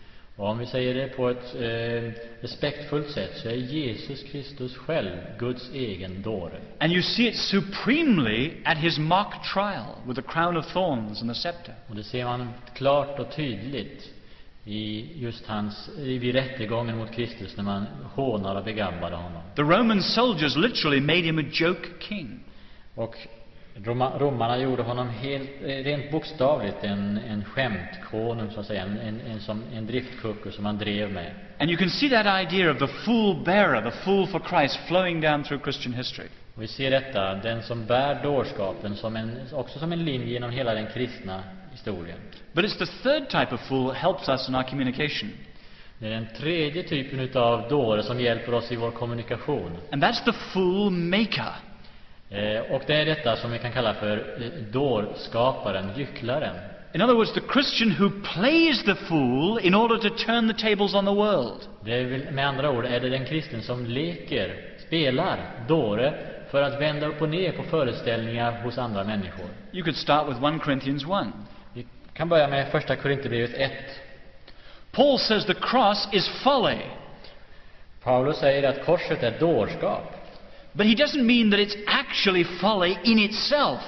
Och om vi säger det på ett eh, respektfullt sätt så är Jesus Kristus själv Guds egen dåre. And you see it supremely at his mock trial with the crown of thorns and the scepter. Och det ser man klart och tydligt i just hans, vid rättegången mot Kristus när man hånar och begabbade honom. The Roman soldiers literally made him a joke king. Och romarna gjorde honom helt, eh, rent bokstavligt en, en skämtkonung, så att säga, en, en, en, som, en driftkucku som han drev med. And you can see that idea of the fool bearer, the fool for Christ, flowing down through Christian history. Och vi ser detta, den som bär dårskapen, som en, också som en linje genom hela den kristna historien. But it's the third type of fool that helps us in our communication. Det är den tredje typen utav dåre som hjälper oss i vår kommunikation. And that's the fool maker. Eh, och det är detta som vi kan kalla för dårskaparen, gycklaren. In other words, the Christian who plays the fool in order to turn the tables on the world. Det väl, med andra ord är det den kristen som leker, spelar dåre för att vända upp och ner på föreställningar hos andra människor. You could start with 1 Corinthians 1. Vi kan börja med första Korinthierbrevet 1. Paul says the cross is folly, Paulus säger att korset är dårskap. But he doesn't mean that it's actually folly in itself.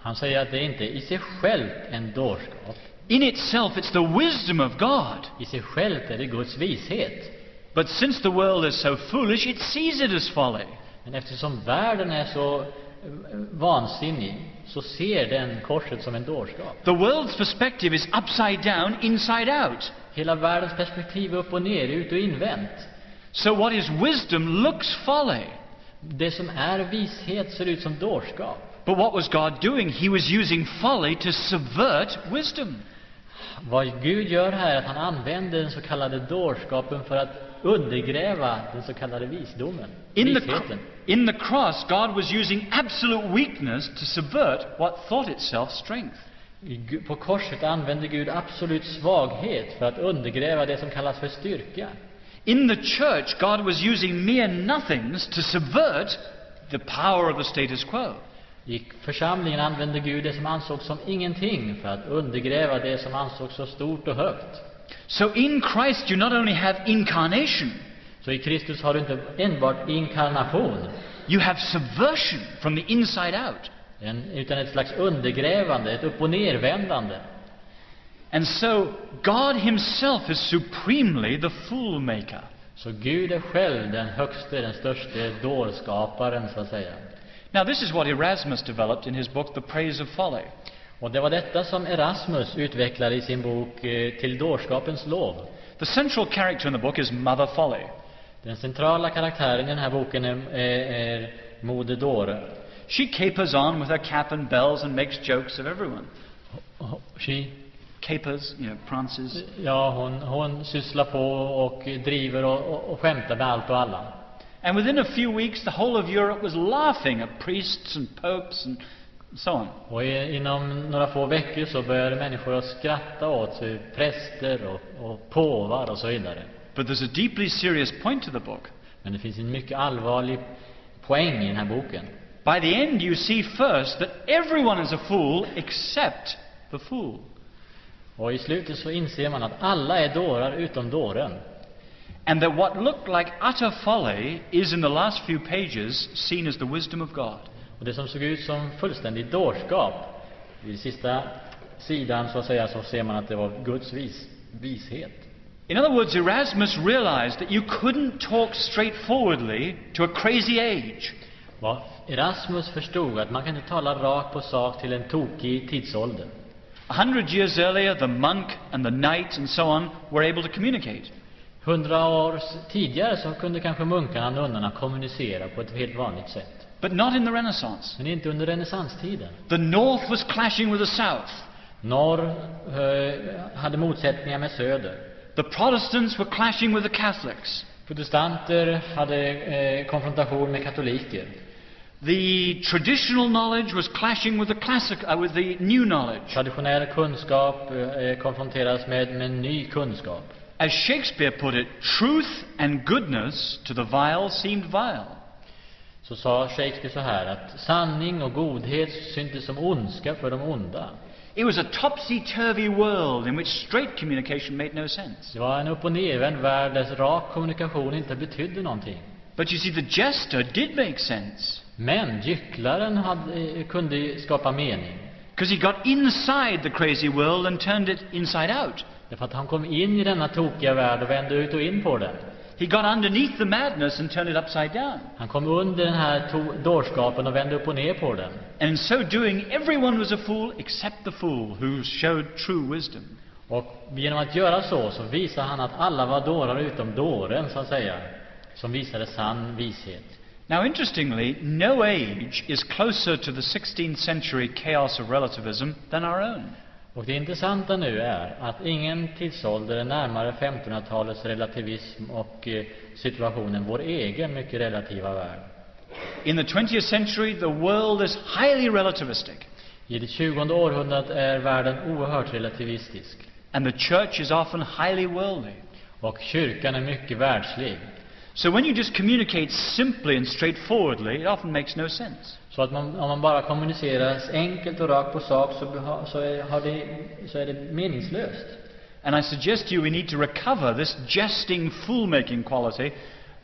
Han säger att det inte i sig självt en dårskap. In itself, it's the wisdom of God. I sig självt är det Guds vishet. But since the world is so foolish, it sees it as folly. Men eftersom världen är så eh, vansinnig så ser den korset som en dårskap. The world's perspective is upside down, inside out. Hela världens perspektiv är upp och ner, ut och invänt. So what is wisdom looks folly. Det som är vishet ser ut som dårskap. But what was God doing? He was using folly to subvert wisdom. Vad Gud gör här är att han använder den så kallade dårskapen för att undergräva den så kallade visdomen, In the, visheten. in the cross, God was using absolute weakness to subvert what thought itself strength. På korset använder Gud absolut svaghet för att undergräva det som kallas för styrka. In the church, God was using mere nothings to subvert the power of the status quo. I församlingen använde Gud det som ansågs som ingenting för att undergräva det som ansågs så stort och högt. So in Christ, you not only have incarnation, Så i Kristus har du inte enbart inkarnation, you have subversion from the inside out. en, utan ett slags undergrävande, ett upp och nervändande. And so, God Himself is supremely the fool maker. Så Gud är själv den högste, den störste dårskaparen, så att säga. Now, this is what Erasmus developed in his book, The Praise of Folly. Och det var detta som Erasmus utvecklade i sin bok eh, Till dårskapens lov. The central character in the book is Mother Folly. Den centrala karaktären i den här boken är, är, är Moder Dåre. She capers on with her cap and bells and makes jokes of everyone. She, Capers, you know, prances. ja, hon, hon sysslar på och driver och, och, och skämtar med allt och alla. And within a few weeks, the whole of Europe was laughing at priests and popes and so on. Och i, inom några få veckor så började människor att skratta åt präster och, och påvar och så vidare. But there's a deeply serious point to the book. Men det finns en mycket allvarlig poäng i den här boken. By the end, you see first that everyone is a fool except the fool. Och i slutet så inser man att alla är dårar utom dåren. And that what looked like utter folly is, in the last few pages, seen as the wisdom of God. Och det som såg ut som fullständig dårskap, i sista sidan så att säga, så ser man att det var Guds vis, vishet. In other words, Erasmus realized that you couldn't talk straightforwardly to a crazy age. Erasmus förstod att man kan inte tala rakt på sak till en tokig tidsålder. A hundred years earlier, the monk and the knight and so on were able to communicate. Hundra år tidigare så kunde kanske munkarna och nunnorna kommunicera på ett helt vanligt sätt. But not in the Renaissance. Men inte under renässanstiden. The North was clashing with the South. Norr eh, hade motsättningar med söder. The Protestants were clashing with the Catholics. Protestanter hade eh, konfrontation med katoliker. The traditional knowledge was clashing with the classic, uh, with the new knowledge. Traditionell kunskap eh, konfronteras med, med ny kunskap. As Shakespeare put it, truth and goodness to the vile seemed vile. Så sa Shakespeare så här att sanning och godhet syntes som ondska för de onda. It was a topsy-turvy world in which straight communication made no sense. Det var en upp och nervänd värld där rak kommunikation inte betydde någonting. But you see, the jester did make sense. Men gycklaren hade, eh, kunde skapa mening. Because he got inside the crazy world and turned it inside out. Därför att han kom in i denna tokiga värld och vände ut och in på den. He got underneath the madness and turned it upside down. Han kom under den här dårskapen och vände upp och ner på den. And in so doing, everyone was a fool except the fool who showed true wisdom. Och genom att göra så, så visar han att alla var dårar utom dåren, så att säga, som visade sann vishet. Now, interestingly, no age is closer to the 16th century chaos of relativism than our own. Och det intressanta nu är att ingen tidsålder är närmare 1500-talets relativism och eh, situationen vår egen mycket relativa värld. In the 20th century, the world is highly relativistic, I det 20 århundradet är världen oerhört relativistisk. and the church is often highly worldly. Och kyrkan är mycket världslig. So when you just communicate simply and straightforwardly, it often makes no sense. Så att man, om man bara kommunicerar enkelt och rakt på sak så, beha- så, är, har det, så är det meningslöst. And I suggest you we need to recover this jesting, fool-making quality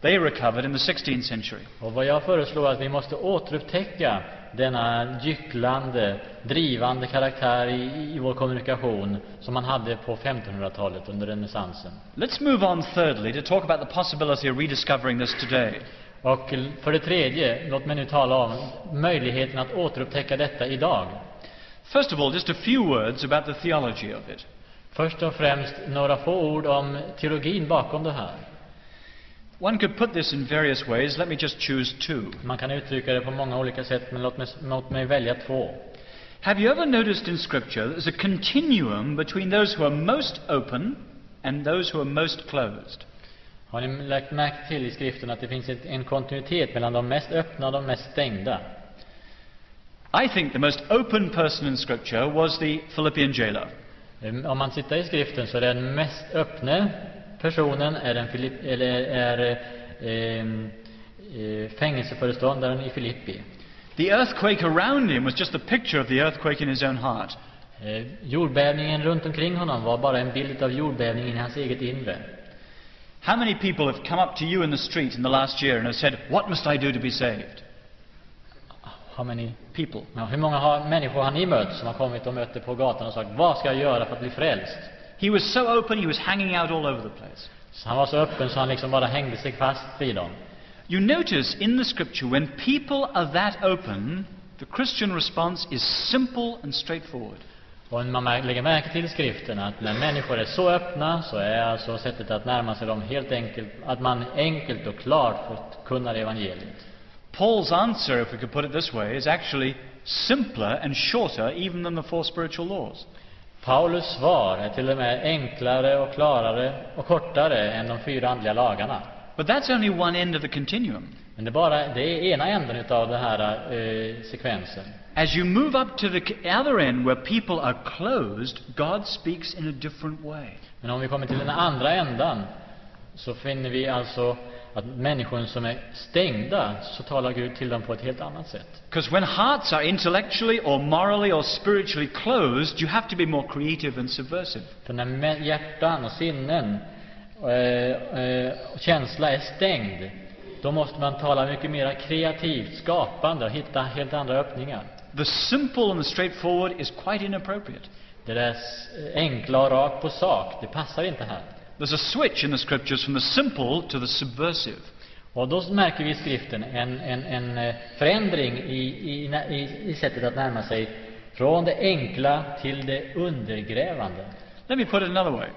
they recovered in the 16th century. Och vad jag föreslår är att vi måste återupptäcka denna gycklande, drivande karaktär i, i vår kommunikation som man hade på 1500-talet under renässansen. Let's move on thirdly to talk about the possibility of rediscovering this today. Och för det tredje, låt mig nu tala om möjligheten att återupptäcka detta idag. First of all, just a few words about the theology of it. Först och främst några få ord om teologin bakom det här. One could put this in various ways. Let me just choose two. Man kan uttrycka det på många olika sätt, men låt mig, låt mig välja två. Have you ever noticed in Scripture there's a continuum between those who are most open and those who are most closed? Har ni lagt märke till i skriften att det finns ett, en kontinuitet mellan de mest öppna och de mest stängda? I think the most open person in Scripture was the Philippian jailer. Em, Om man tittar i skriften så är den mest öppna personen är, den Filipp, eller är eh, eh, fängelseföreståndaren i Filippi. The earthquake around him was just a picture of the earthquake in his own heart. Eh, jordbävningen runt omkring honom var bara en bild av jordbävningen i hans eget inre. How many people have come up to you in the street in the last year and have said, What must I do to be saved? How many? People. Ja, hur många har, människor har ni mött som har kommit och mött dig på gatan och sagt Vad ska jag göra för att bli frälst? He was so open, he was hanging out all over the place. Så han var så öppen så han liksom bara hängde sig fast vid dem. You notice in the scripture, when people are that open, the Christian response is simple and straightforward. Och man lägger märke till skriften att när människor är så öppna så är alltså sättet att närma sig dem helt enkelt att man enkelt och klart förkunnar evangeliet. Paul's answer, if we could put it this way, is actually simpler and shorter even than the four spiritual laws. Paulus svar är till och med enklare och klarare och kortare än de fyra andliga lagarna. But that's only one end of the continuum. Men det är bara det är ena änden utav den här eh, sekvensen. As you move up to the other end where people are closed, God speaks in a different way. Men om vi kommer till den andra ändan så finner vi alltså att människor som är stängda så talar Gud till dem på ett helt annat sätt. Because when hearts are intellectually or morally or spiritually closed, you have to be more creative and subversive. För när hjärtan och sinnen eh, eh, och känsla är stängd, då måste man tala mycket mer kreativt, skapande och hitta helt andra öppningar. The simple and the straightforward is quite inappropriate. Det där enkla och rakt på sak, det passar inte här. There's a switch in the scriptures from the simple to the subversive. Och då märker vi i skriften en, en, en eh, förändring i, i, i, i sättet att närma sig från det enkla till det undergrävande. Let me put it another way.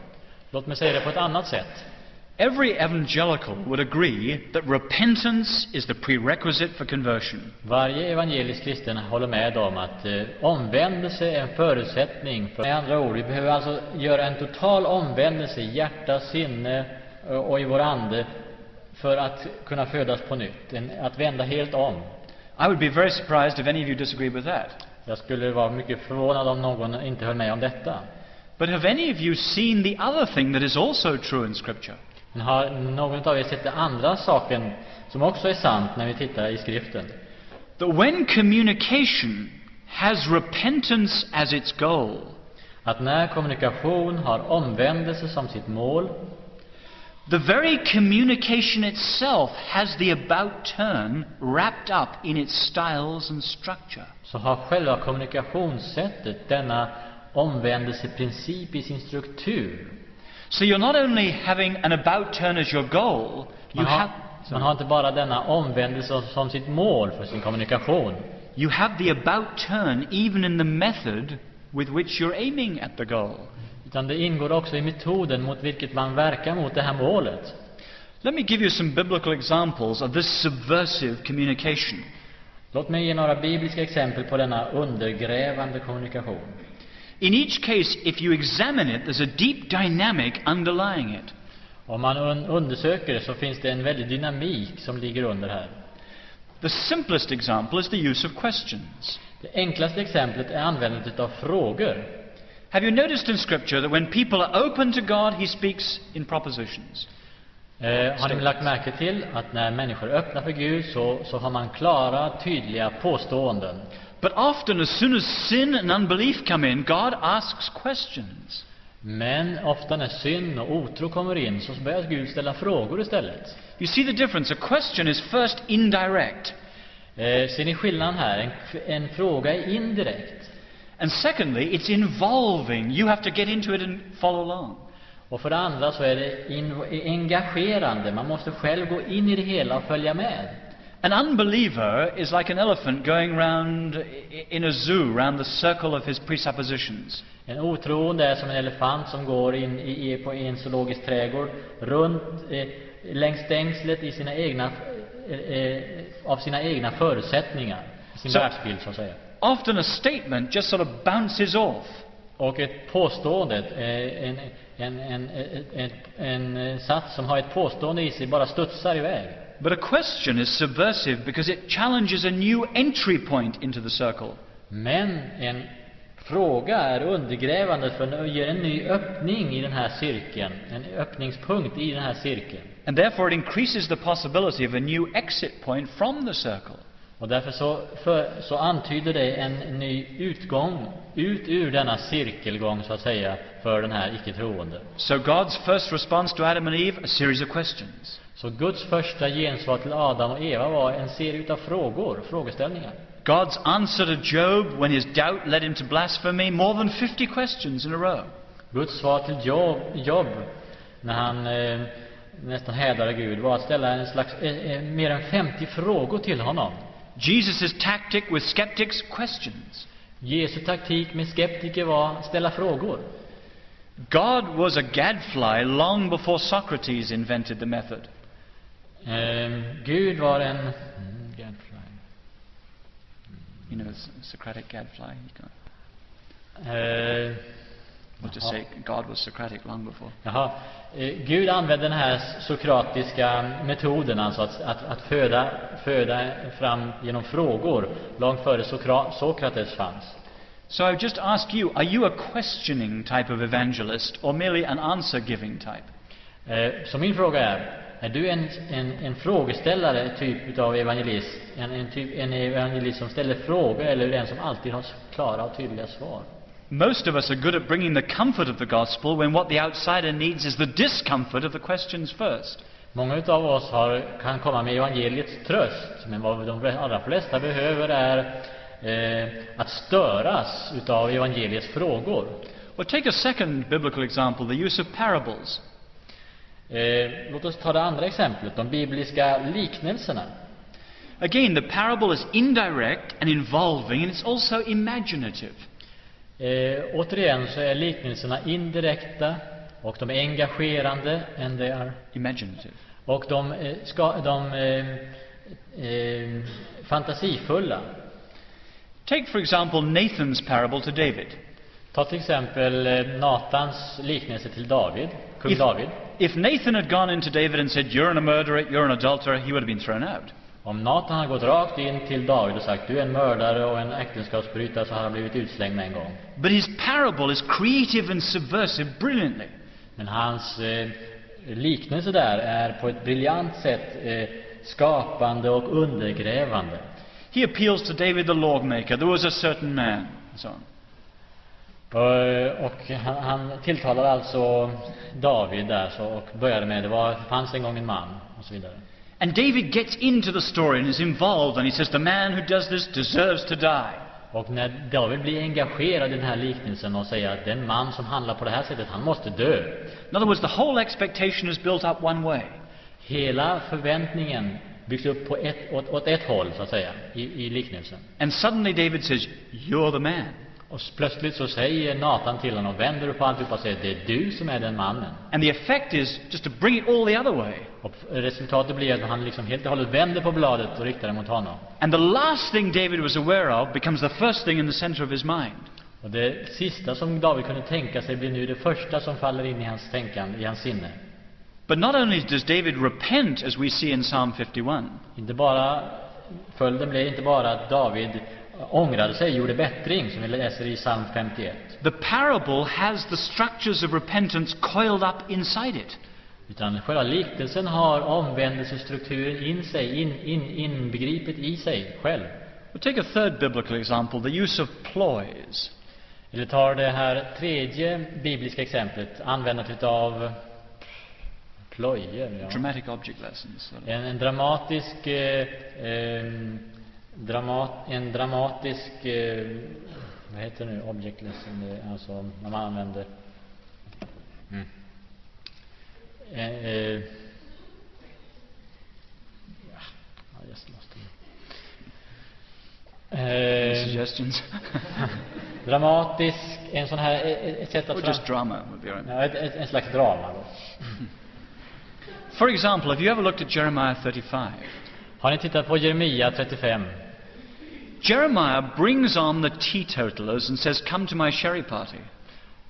Låt mig säga det på ett annat sätt. Every evangelical would agree that repentance is the prerequisite for conversion. Varje evangelisk kristen håller med om att eh, omvändelse är en förutsättning. För, med andra ord, vi behöver alltså göra en total omvändelse i hjärta, sinne eh, och i vår ande för att kunna födas på nytt. En, att vända helt om. I would be very surprised if any of you disagree with that. Jag skulle vara mycket förvånad om någon inte höll med om detta. But have any of you seen the other thing that is also true in Scripture? Men har någon av er sett den andra saken som också är sant när vi tittar i skriften? That when communication has repentance as its goal, Att när kommunikation har omvändelse som sitt mål, the very communication itself has the about turn wrapped up in its styles and structure. så har själva kommunikationssättet denna omvändelseprincip i sin struktur. So you're not only having an about turn as your goal, you Man har, man har inte bara denna omvändelse som sitt mål för sin kommunikation. you have the about turn even in the method with which you're aiming at the goal. Utan det ingår också i metoden mot vilket man verkar mot det här målet. Let me give you some biblical examples of this subversive communication. Låt mig ge några bibliska exempel på denna undergrävande kommunikation. In each case, if you examine it, there's a deep dynamic underlying it. Om man un undersöker det så finns det en väldig dynamik som ligger under här. The simplest example is the use of questions. Det enklaste exemplet är användandet av frågor. Have you noticed in Scripture that when people are open to God, He speaks in propositions? Eh, har ni lagt märke till att när människor är öppna för Gud så, så har man klara, tydliga påståenden. But often, as soon as sin and unbelief come in, God asks questions. Men ofta när synd och otro kommer in så börjar Gud ställa frågor istället. You see the difference? A question is first indirect, Eh, ser ni skillnaden här? En, en fråga är indirekt. and secondly, it's involving. You have to get into it and follow along. Och för det andra så är det engagerande. Man måste själv gå in i det hela och följa med. An unbeliever is like an elephant going round in a zoo, round the circle of his presuppositions. En otroende är som en elefant som går in i, i, på en zoologisk trädgård runt eh, längs stängslet i sina egna, eh, eh, av sina egna förutsättningar, sin Så- världsbild så att säga. Often a statement just sort of bounces off. Och ett påstående, eh, en, en, en, en, en, en sats som har ett påstående i sig bara studsar iväg. But a question is subversive because it challenges a new entry point into the circle. Men en fråga är undergrävande för den ger en ny öppning i den här cirkeln, en öppningspunkt i den här cirkeln. And therefore, it increases the possibility of a new exit point from the circle. Och därför så, för, så antyder det en ny utgång ut ur denna cirkelgång så att säga för den här icke-troende. So, God's first response to Adam and Eve, a series of questions. Så Guds första gensvar till Adam och Eva var en serie utav frågor, frågeställningar. God's answer to Job when his doubt led him to blasphemy, more than 50 questions in a row. Guds svar till Job, Job när han eh, nästan hädade Gud var att ställa en slags, eh, eh, mer än 50 frågor till honom. Jesus' tactic with skeptics, questions. Jesu taktik med skeptiker var att ställa frågor. God was a gadfly long before Socrates invented the method. Eh, Gud var en... Mm, gadfly. You know, Socratic gadfly. Eh, we'll just say God was Socratic long before. Jaha. Eh, Gud använde den här sokratiska metoden, alltså att, att, att föda, föda fram genom frågor, långt före Sokra, Sokrates fanns. So I just ask you, are you a questioning type of evangelist or merely an answer giving type? Eh, Så min fråga är, är du en, en, en frågeställare, typ av evangelist? En, en, typ, en evangelist som ställer frågor eller en som alltid har klara och tydliga svar? Most of us are good at bringing the comfort of the gospel when what the outsider needs is the discomfort of the questions first. Många utav oss har, kan komma med evangeliets tröst, men vad de allra flesta behöver är eh, att störas utav evangeliets frågor. Well, take a second biblical example the use of parables. Eh, låt oss ta det andra exemplet, de bibliska liknelserna. Again, the parable is indirect and involving, and it's also imaginative. Eh, återigen så är liknelserna indirekta och de är engagerande än det är. Imaginative. Och de, eh, ska, de eh, eh, fantasifulla. Take, for example, Nathan's parable to David. Ta till exempel eh, Natans liknelse till David, kung If, David. If Nathan had gone in to David and said, You're a murderer, you're an adulterer, he would have been thrown out. Om Natan hade gått rakt in till David och sagt du är en mördare och en äktenskapsbrytare så hade han blivit utslängd med en gång. But his parable is creative and subversive brilliantly. Men hans eh, liknelse där är på ett briljant sätt eh, skapande och undergrävande. He appeals to David the lawmaker. There was a certain man, so on. Och, och han, tilltalar alltså David där så, och började med det var, fanns en gång en man och så vidare. And David gets into the story and is involved, and he says, The man who does this deserves to die. Och när David blir engagerad i den här liknelsen och säger att den man som handlar på det här sättet, han måste dö. In other words, the whole expectation is built up one way. Hela förväntningen byggs upp på ett, åt, åt ett håll, så att säga, i, i liknelsen. And suddenly David says, You're the man. Och plötsligt så säger Natan till honom, vänder upp på alltihopa och säger det är du som är den mannen. And the effect is just to bring it all the other way. Och resultatet blir att han liksom helt och hållet vänder på bladet och riktar det mot honom. And the last thing David was aware of becomes the first thing in the center of his mind. Och det sista som David kunde tänka sig blir nu det första som faller in i hans tänkande, i hans sinne. But not only does David repent, as we see in Psalm 51, Inte bara, följden blev inte bara att David ångrade sig, gjorde bättring, som vi läser i psalm 51. the parable has the structures of repentance coiled up inside it. Utan själva liknelsen har omvändelsestrukturen in sig, in, in, inbegripet i sig själv. We'll take a third biblical example, the use of ploys. Eller tar det här tredje bibliska exemplet, användandet av plojor. Ja. Dramatic object lessons. En, en dramatisk, eh, em, dramat, en dramatisk, eh, vad heter det nu, object lesson, alltså när man använder mm. eh, eh, ja, just eh, suggestions? dramatisk, en sån här, ett, ett sätt att or just drama would be right. ja, ett, ett, en slags drama då. For example, have you ever looked at Jeremiah 35? Har ni tittat på Jeremia 35? Jeremiah brings on the teetotalers and says, Come to my sherry party.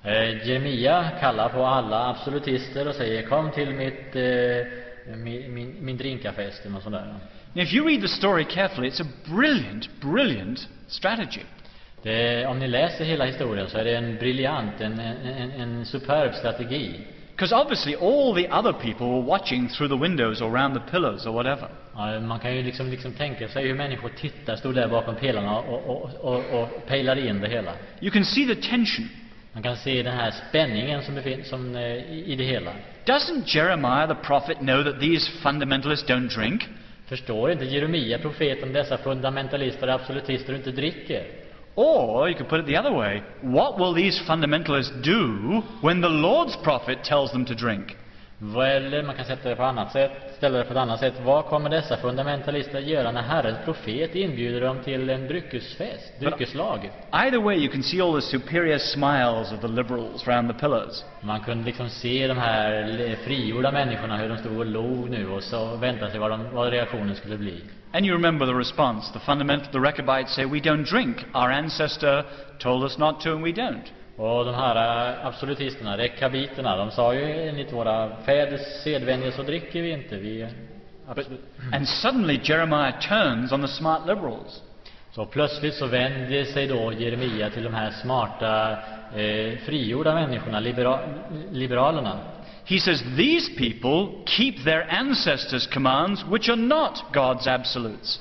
Eh, Jeremia kallar på alla absolutister och säger kom till mitt, eh, min, min, min drinkafest eller något sånt där. Now, if you read the story carefully, it's a brilliant, brilliant strategy. Det, om ni läser hela historien så är det en briljant, en, en, en superb strategi. Because obviously, all the other people were watching through the windows or around the pillars or whatever. Ja, man kan ju liksom, liksom tänka sig hur människor tittar, stod där bakom pelarna och, och, och, och pejlade in det hela. You can see the tension. Man kan se den här spänningen som, befin, som eh, i, i det hela. Doesn't Jeremiah the prophet know that these fundamentalists don't drink? Förstår inte Jeremia, profeten, dessa fundamentalister och absolutister inte dricker? Or, you could put it the other way, what will these fundamentalists do when the Lord's prophet tells them to drink? Eller man kan sätta det på annat sätt, ställa det på ett annat sätt. Vad kommer dessa fundamentalister göra när Herrens profet inbjuder dem till en dryckesfest, dryckeslag? Either way, you can see all the superior smiles of the liberals round the pillars. Man kunde liksom se de här frigjorda människorna, hur de stod och log nu och så väntade sig vad, de, vad reaktionen skulle bli. And you remember the response. The fundamental, the Rechabites say, We don't drink. Our ancestor told us not to, and we don't. Och de här absolutisterna, rekabiterna, de sa ju enligt våra fäders sedvänjor så dricker vi inte. Vi, absolut. And suddenly Jeremiah turns on the smart liberals. Så plötsligt så vänder sig då Jeremia till de här smarta, eh, frigjorda människorna, libera, liberalerna. He says, These people keep their ancestors' commands, which are not God's absolutes.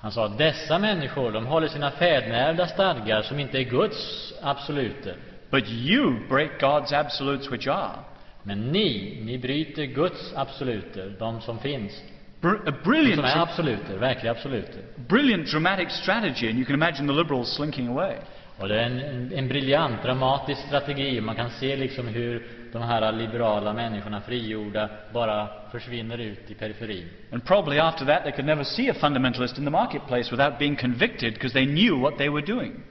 Han sa dessa människor, de håller sina fädernärvda stadgar som inte är Guds absoluter. But you break God's absolutes, which are. Men ni, ni bryter Guds absoluter, de som finns. Br- De som är absoluter, verkliga absoluter. brilliant dramatic strategy, and you can imagine the liberals slinking away. Och det är en, en, briljant, dramatisk strategi. Man kan se liksom hur de här liberala människorna, frigjorda, bara försvinner ut i periferin. And probably after that, they could never see a fundamentalist in the marketplace without being convicted because they knew what they were doing.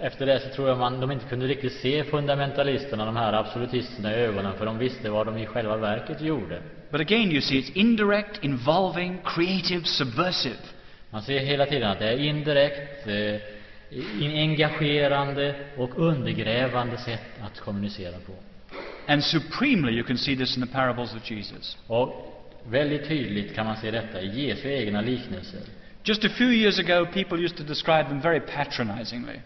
Efter det så tror jag man, de inte kunde riktigt se fundamentalisterna, de här absolutisterna, i ögonen, för de visste vad de i själva verket gjorde. But again, you see, it's indirect, involving, creative, subversive. Man ser hela tiden att det är indirekt, eh, engagerande och undergrävande sätt att kommunicera på. And supremely, you can see this in the parables of Jesus. Och väldigt tydligt kan man se detta i Jesu egna liknelser. Just a few years ago, people used to describe them very patronizingly.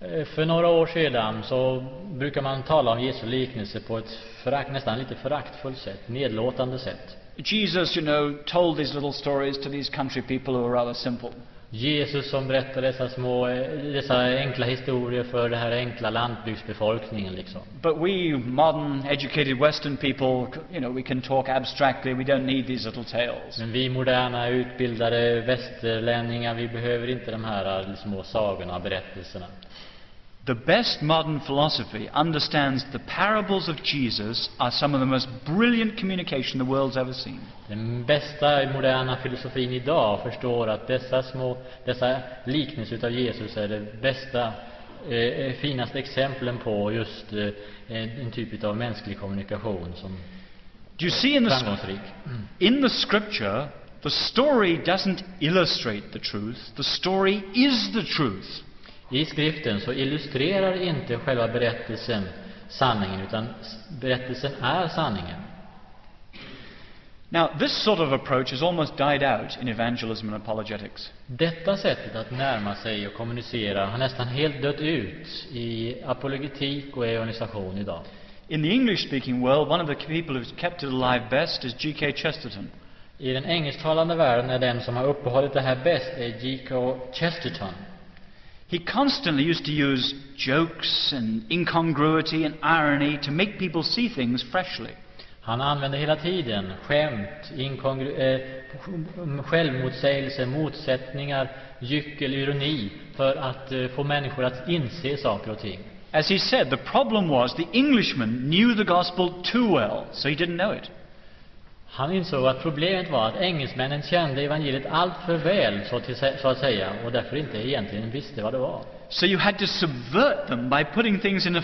Eh, För några år sedan så brukar man tala om Jesu liknelse på ett förakt, nästan lite föraktfullt sätt, nedlåtande sätt. Jesus, you know, told these little stories to these country people who were rather simple. Jesus som berättar dessa små, dessa enkla historier för den här enkla lantbygdsbefolkningen liksom. But we modern, educated Western people, you know, we can talk abstractly. We don't need these little tales. Men vi moderna utbildade västerlänningar, vi behöver inte de här små sagorna och berättelserna. The best modern philosophy understands the parables of Jesus are some of the most brilliant communication the world's ever seen. Den bästa moderna filosofin idag förstår att dessa små, dessa liknelser utav Jesus är det bästa, eh, finaste exemplen på just eh, en, typ av mänsklig kommunikation som Do you see in the, in the scripture, the story doesn't illustrate the truth, the story is the truth. I skriften så illustrerar inte själva berättelsen sanningen, utan berättelsen är sanningen. Now, this sort of approach has almost died out in evangelism and apologetics. Detta sättet att närma sig och kommunicera har nästan helt dött ut i apologetik och evangelisation idag. In the English speaking world, one of the people who's kept it alive best is G.K. Chesterton. I den engelsktalande världen är den som har uppehållit det här bäst är G.K. Chesterton. He constantly used to use jokes and incongruity and irony to make people see things freshly. Han använder hela tiden skämt, eh, självmotsägelser, motsättningar, gyckel, ironi för att eh, få människor att inse saker och ting. As he said, the problem was the Englishman knew the gospel too well, so he didn't know it. Han insåg att problemet var att engelsmännen kände evangeliet allt för väl, så, till, så att säga, och därför inte egentligen visste vad det var. So you had to subvert them by putting things in a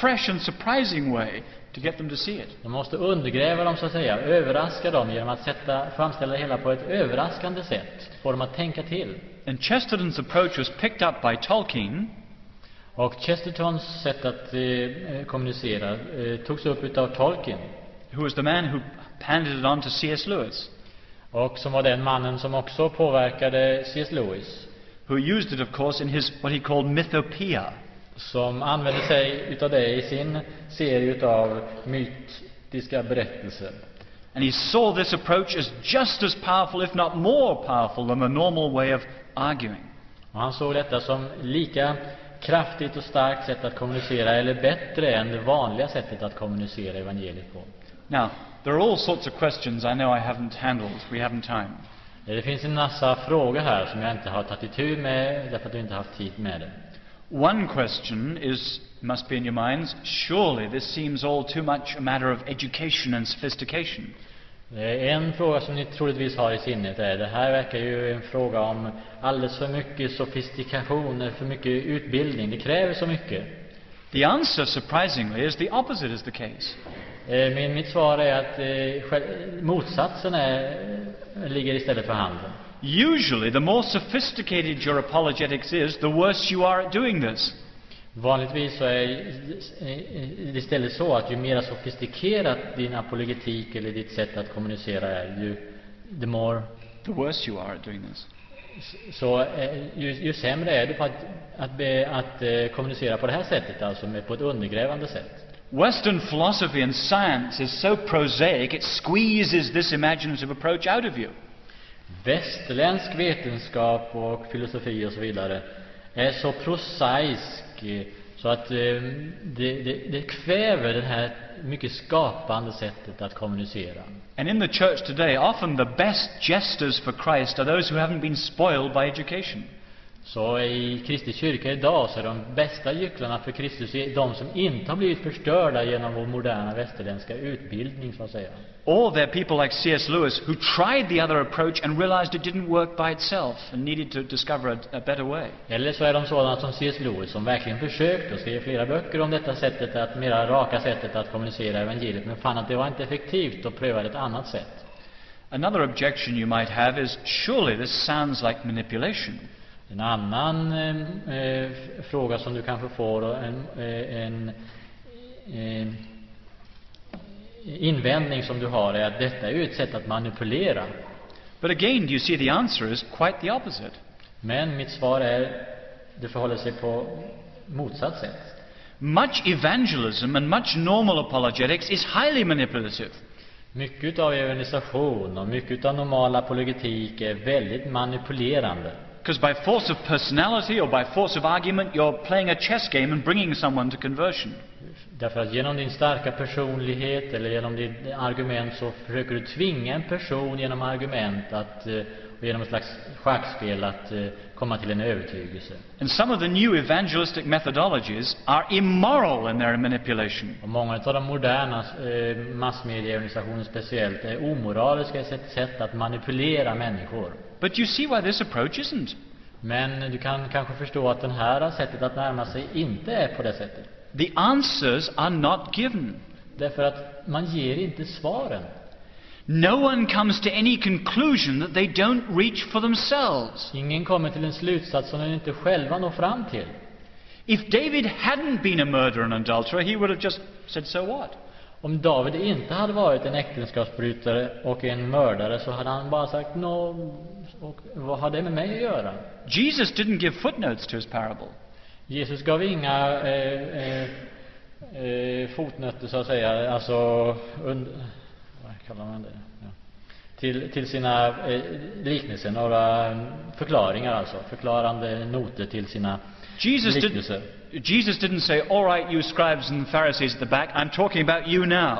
fresh and surprising way to get them to see it. De måste undergräva dem, så att säga, överraska dem genom att sätta, framställa det hela på ett överraskande sätt, få dem att tänka till. And Chesterton's approach was picked up by Tolkien, Och Chestertons sätt att eh, kommunicera eh, togs upp utav Tolkien, who was the man who handed it on to C.S. Lewis, och som var den mannen som också påverkade C.S. Lewis, who used it, of course, in his what he called Mythopoeia. som använde sig utav det i sin serie utav mytiska berättelser. And he saw this approach as just as powerful, if not more powerful, than the normal way of arguing. Och han såg detta som lika kraftigt och starkt sätt att kommunicera, eller bättre än det vanliga sättet att kommunicera evangeliet på. Now, there are all sorts of questions I know I haven't handled. We haven't time. Det finns en massa frågor här som jag inte har tagit itu med, därför att jag inte har haft tid med det. One question is, must be in your minds, surely this seems all too much a matter of education and sophistication. Eh, En fråga som ni troligtvis har i sinnet är, det här verkar ju en fråga om alldeles för mycket sofistikation, för mycket utbildning. Det kräver så mycket. The answer, surprisingly, is the opposite is the case. Eh, Men mitt svar är att eh, motsatsen är, ligger istället för handen. Usually, the more sophisticated your apologetics is, the worse you are at doing this. Vanligtvis så är det istället så att ju mer sofistikerat din apologetik eller ditt sätt att kommunicera är, ju, the more, The worse you are at doing this. så eh, ju, ju sämre är du på att, att, be, att eh, kommunicera på det här sättet, alltså med, på ett undergrävande sätt. Western philosophy and science is so prosaic, it squeezes this imaginative approach out of you. Västerländsk vetenskap och filosofi och så vidare är så prosaisk eh, så att eh, det, det, det kväver det här mycket skapande sättet att kommunicera. And in the church today, often the best jesters for Christ are those who haven't been spoiled by education. Så i Kristi kyrka idag så är de bästa gycklarna för Kristus de som inte har blivit förstörda genom vår moderna västerländska utbildning, så att säga. Or they're people like C.S. Lewis who tried the other approach and realized it didn't work by itself and needed to discover a, a better way. Eller så är de sådana som C.S. Lewis som verkligen försökt och skrev flera böcker om detta sättet att, mera raka sättet att kommunicera evangeliet, men fann att det var inte effektivt och prövade ett annat sätt. Another objection you might have is surely this sounds like manipulation. En annan eh, eh, fråga som du kanske får, en, eh, en eh, invändning som du har, är att detta är ju ett sätt att manipulera. But again, do you see the answer is quite the opposite. Men mitt svar är, det förhåller sig på motsatt sätt. Much evangelism and much normal apologetics is highly manipulative. Mycket av evangelisation och mycket av normal apologetik är väldigt manipulerande. Because by force of personality or by force of argument, you're playing a chess game and bringing someone to conversion. Därför att genom din starka personlighet eller genom ditt argument så försöker du tvinga en person genom argument att, eh, och genom ett slags schackspel att eh, komma till en övertygelse. And some of the new evangelistic methodologies are immoral in their manipulation. Och många av de moderna eh, massmedieorganisationerna speciellt är omoraliska i sitt sätt att manipulera människor. But you see why this approach isn't. Men du kan kanske förstå att det här sättet att närma sig inte är på det sättet. The answers are not given. Därför att man ger inte svaren. No one comes to any conclusion that they don't reach for themselves. Ingen kommer till en slutsats som de inte själva når fram till. If David hadn't been a murderer and adulterer, he would have just said, So what? Om David inte hade varit en äktenskapsbrytare och en mördare så hade han bara sagt nå, och vad har det med mig att göra? Jesus didn't give footnotes to his parable. Jesus gav inga eh, eh, eh, fotnötter så att säga, alltså und, vad kallar man det? Ja. Till, till sina eh, liknelser, några förklaringar alltså, förklarande noter till sina Jesus, liknelser. did, Jesus didn't say, All right, you scribes and Pharisees at the back, I'm talking about you now.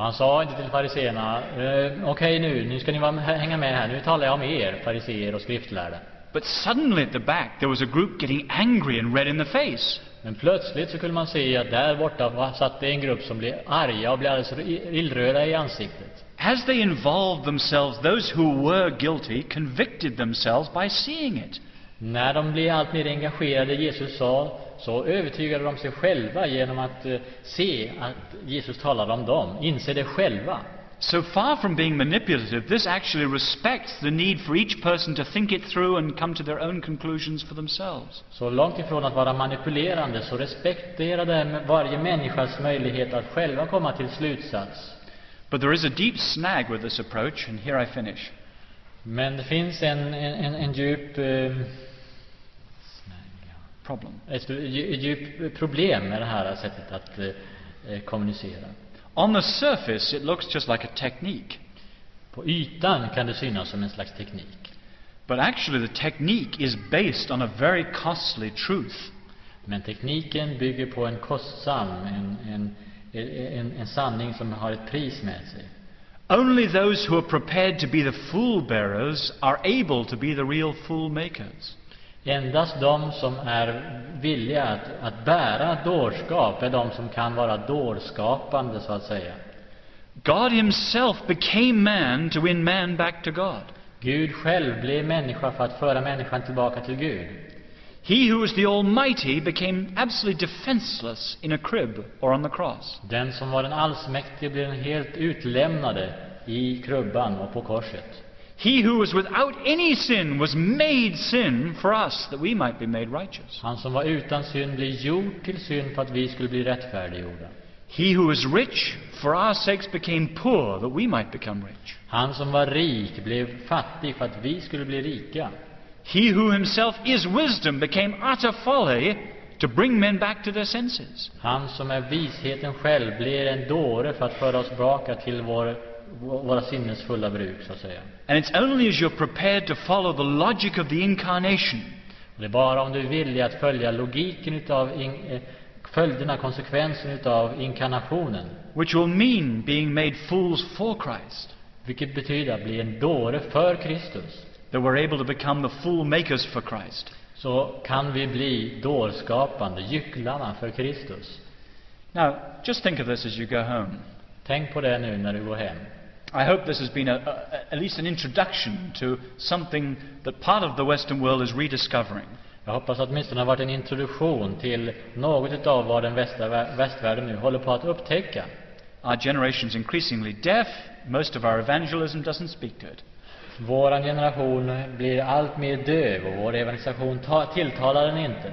Han sa inte till fariseerna, eh, okej nu, nu ska ni vara, hänga med här, nu talar jag om er, fariseer och skriftlärda. But suddenly at the back, there was a group getting angry and red in the face. Men plötsligt så kunde man se att där borta satt det en grupp som blev arga och blev alldeles illröda i ansiktet. As they involved themselves, those who were guilty convicted themselves by seeing it. När de blev allt mer engagerade Jesus sa, så övertygade de sig själva genom att eh, se att Jesus talade om dem, inse det själva. So far from being manipulative, this actually respects the need for each person to think it through and come to their own conclusions for themselves. Så långt ifrån att vara manipulerande så respekterar det varje människas möjlighet att själva komma till slutsats. But there is a deep snag with this approach, and here I finish. Men det finns en, en, en djup, eh, Problem. ett dju- djup problem med det här sättet att eh, kommunicera. On the surface, it looks just like a technique. På ytan kan det synas som en slags teknik. But actually, the technique is based on a very costly truth. Men tekniken bygger på en kostsam, en, en, en, en sanning som har ett pris med sig. Only those who are prepared to be the fool bearers are able to be the real fool makers. Endast de som är villiga att, att bära dårskap är de som kan vara dårskapande, så att säga. God Himself became man to win man back to God. Gud själv blev människa för att föra människan tillbaka till Gud. He who is the Almighty became absolutely defenseless in a crib or on the cross. Den som var den allsmäktige blev helt utlämnade i krubban och på korset. He who was without any sin was made sin for us that we might be made righteous. Han som var utan synd blev gjord till synd för att vi skulle bli rättfärdiggjorda. He who was rich for our sakes became poor that we might become rich. Han som var rik blev fattig för att vi skulle bli rika. He who himself is wisdom became utter folly to bring men back to their senses. Han som är visheten själv blir en dåre för att föra oss tillbaka till vår, våra sinnes fulla bruk, så att säga. And it's only as you're prepared to follow the logic of the incarnation Och det är bara om du är villig att följa logiken utav in, eh, följderna, konsekvensen utav inkarnationen, which will mean being made fools for Christ, vilket betyder att bli en dåre för Kristus, that we're able to become the fool makers for Christ. så kan vi bli dårskapande, gycklarna för Kristus. Now, just think of this as you go home. Tänk på det nu när du går hem. I hope this has been a, a, at least an introduction to something that part of the Western world is rediscovering. Jag hoppas att åtminstone har varit en introduktion till något av vad den västra, västvärlden nu håller på att upptäcka. Our generation's increasingly deaf. Most of our evangelism doesn't speak to it. Vår generation blir allt mer döv och vår evangelisation ta, tilltalar den inte.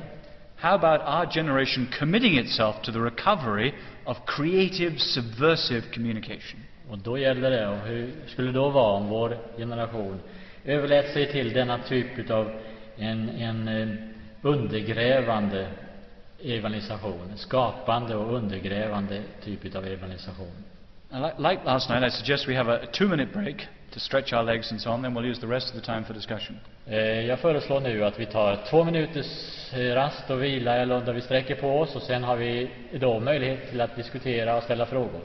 How about our generation committing itself to the recovery of creative, subversive communication? Och då gäller det, och hur skulle det då vara om vår generation överlät sig till denna typ av en, en eh, undergrävande evangelisation, skapande och undergrävande typ av evangelisation. Like, last night, I suggest we have a two minute break to stretch our legs and so on, then we'll use the rest of the time for discussion. Eh, Jag föreslår nu att vi tar två minuters eh, rast och vila eller där vi sträcker på oss och sen har vi då möjlighet till att diskutera och ställa frågor.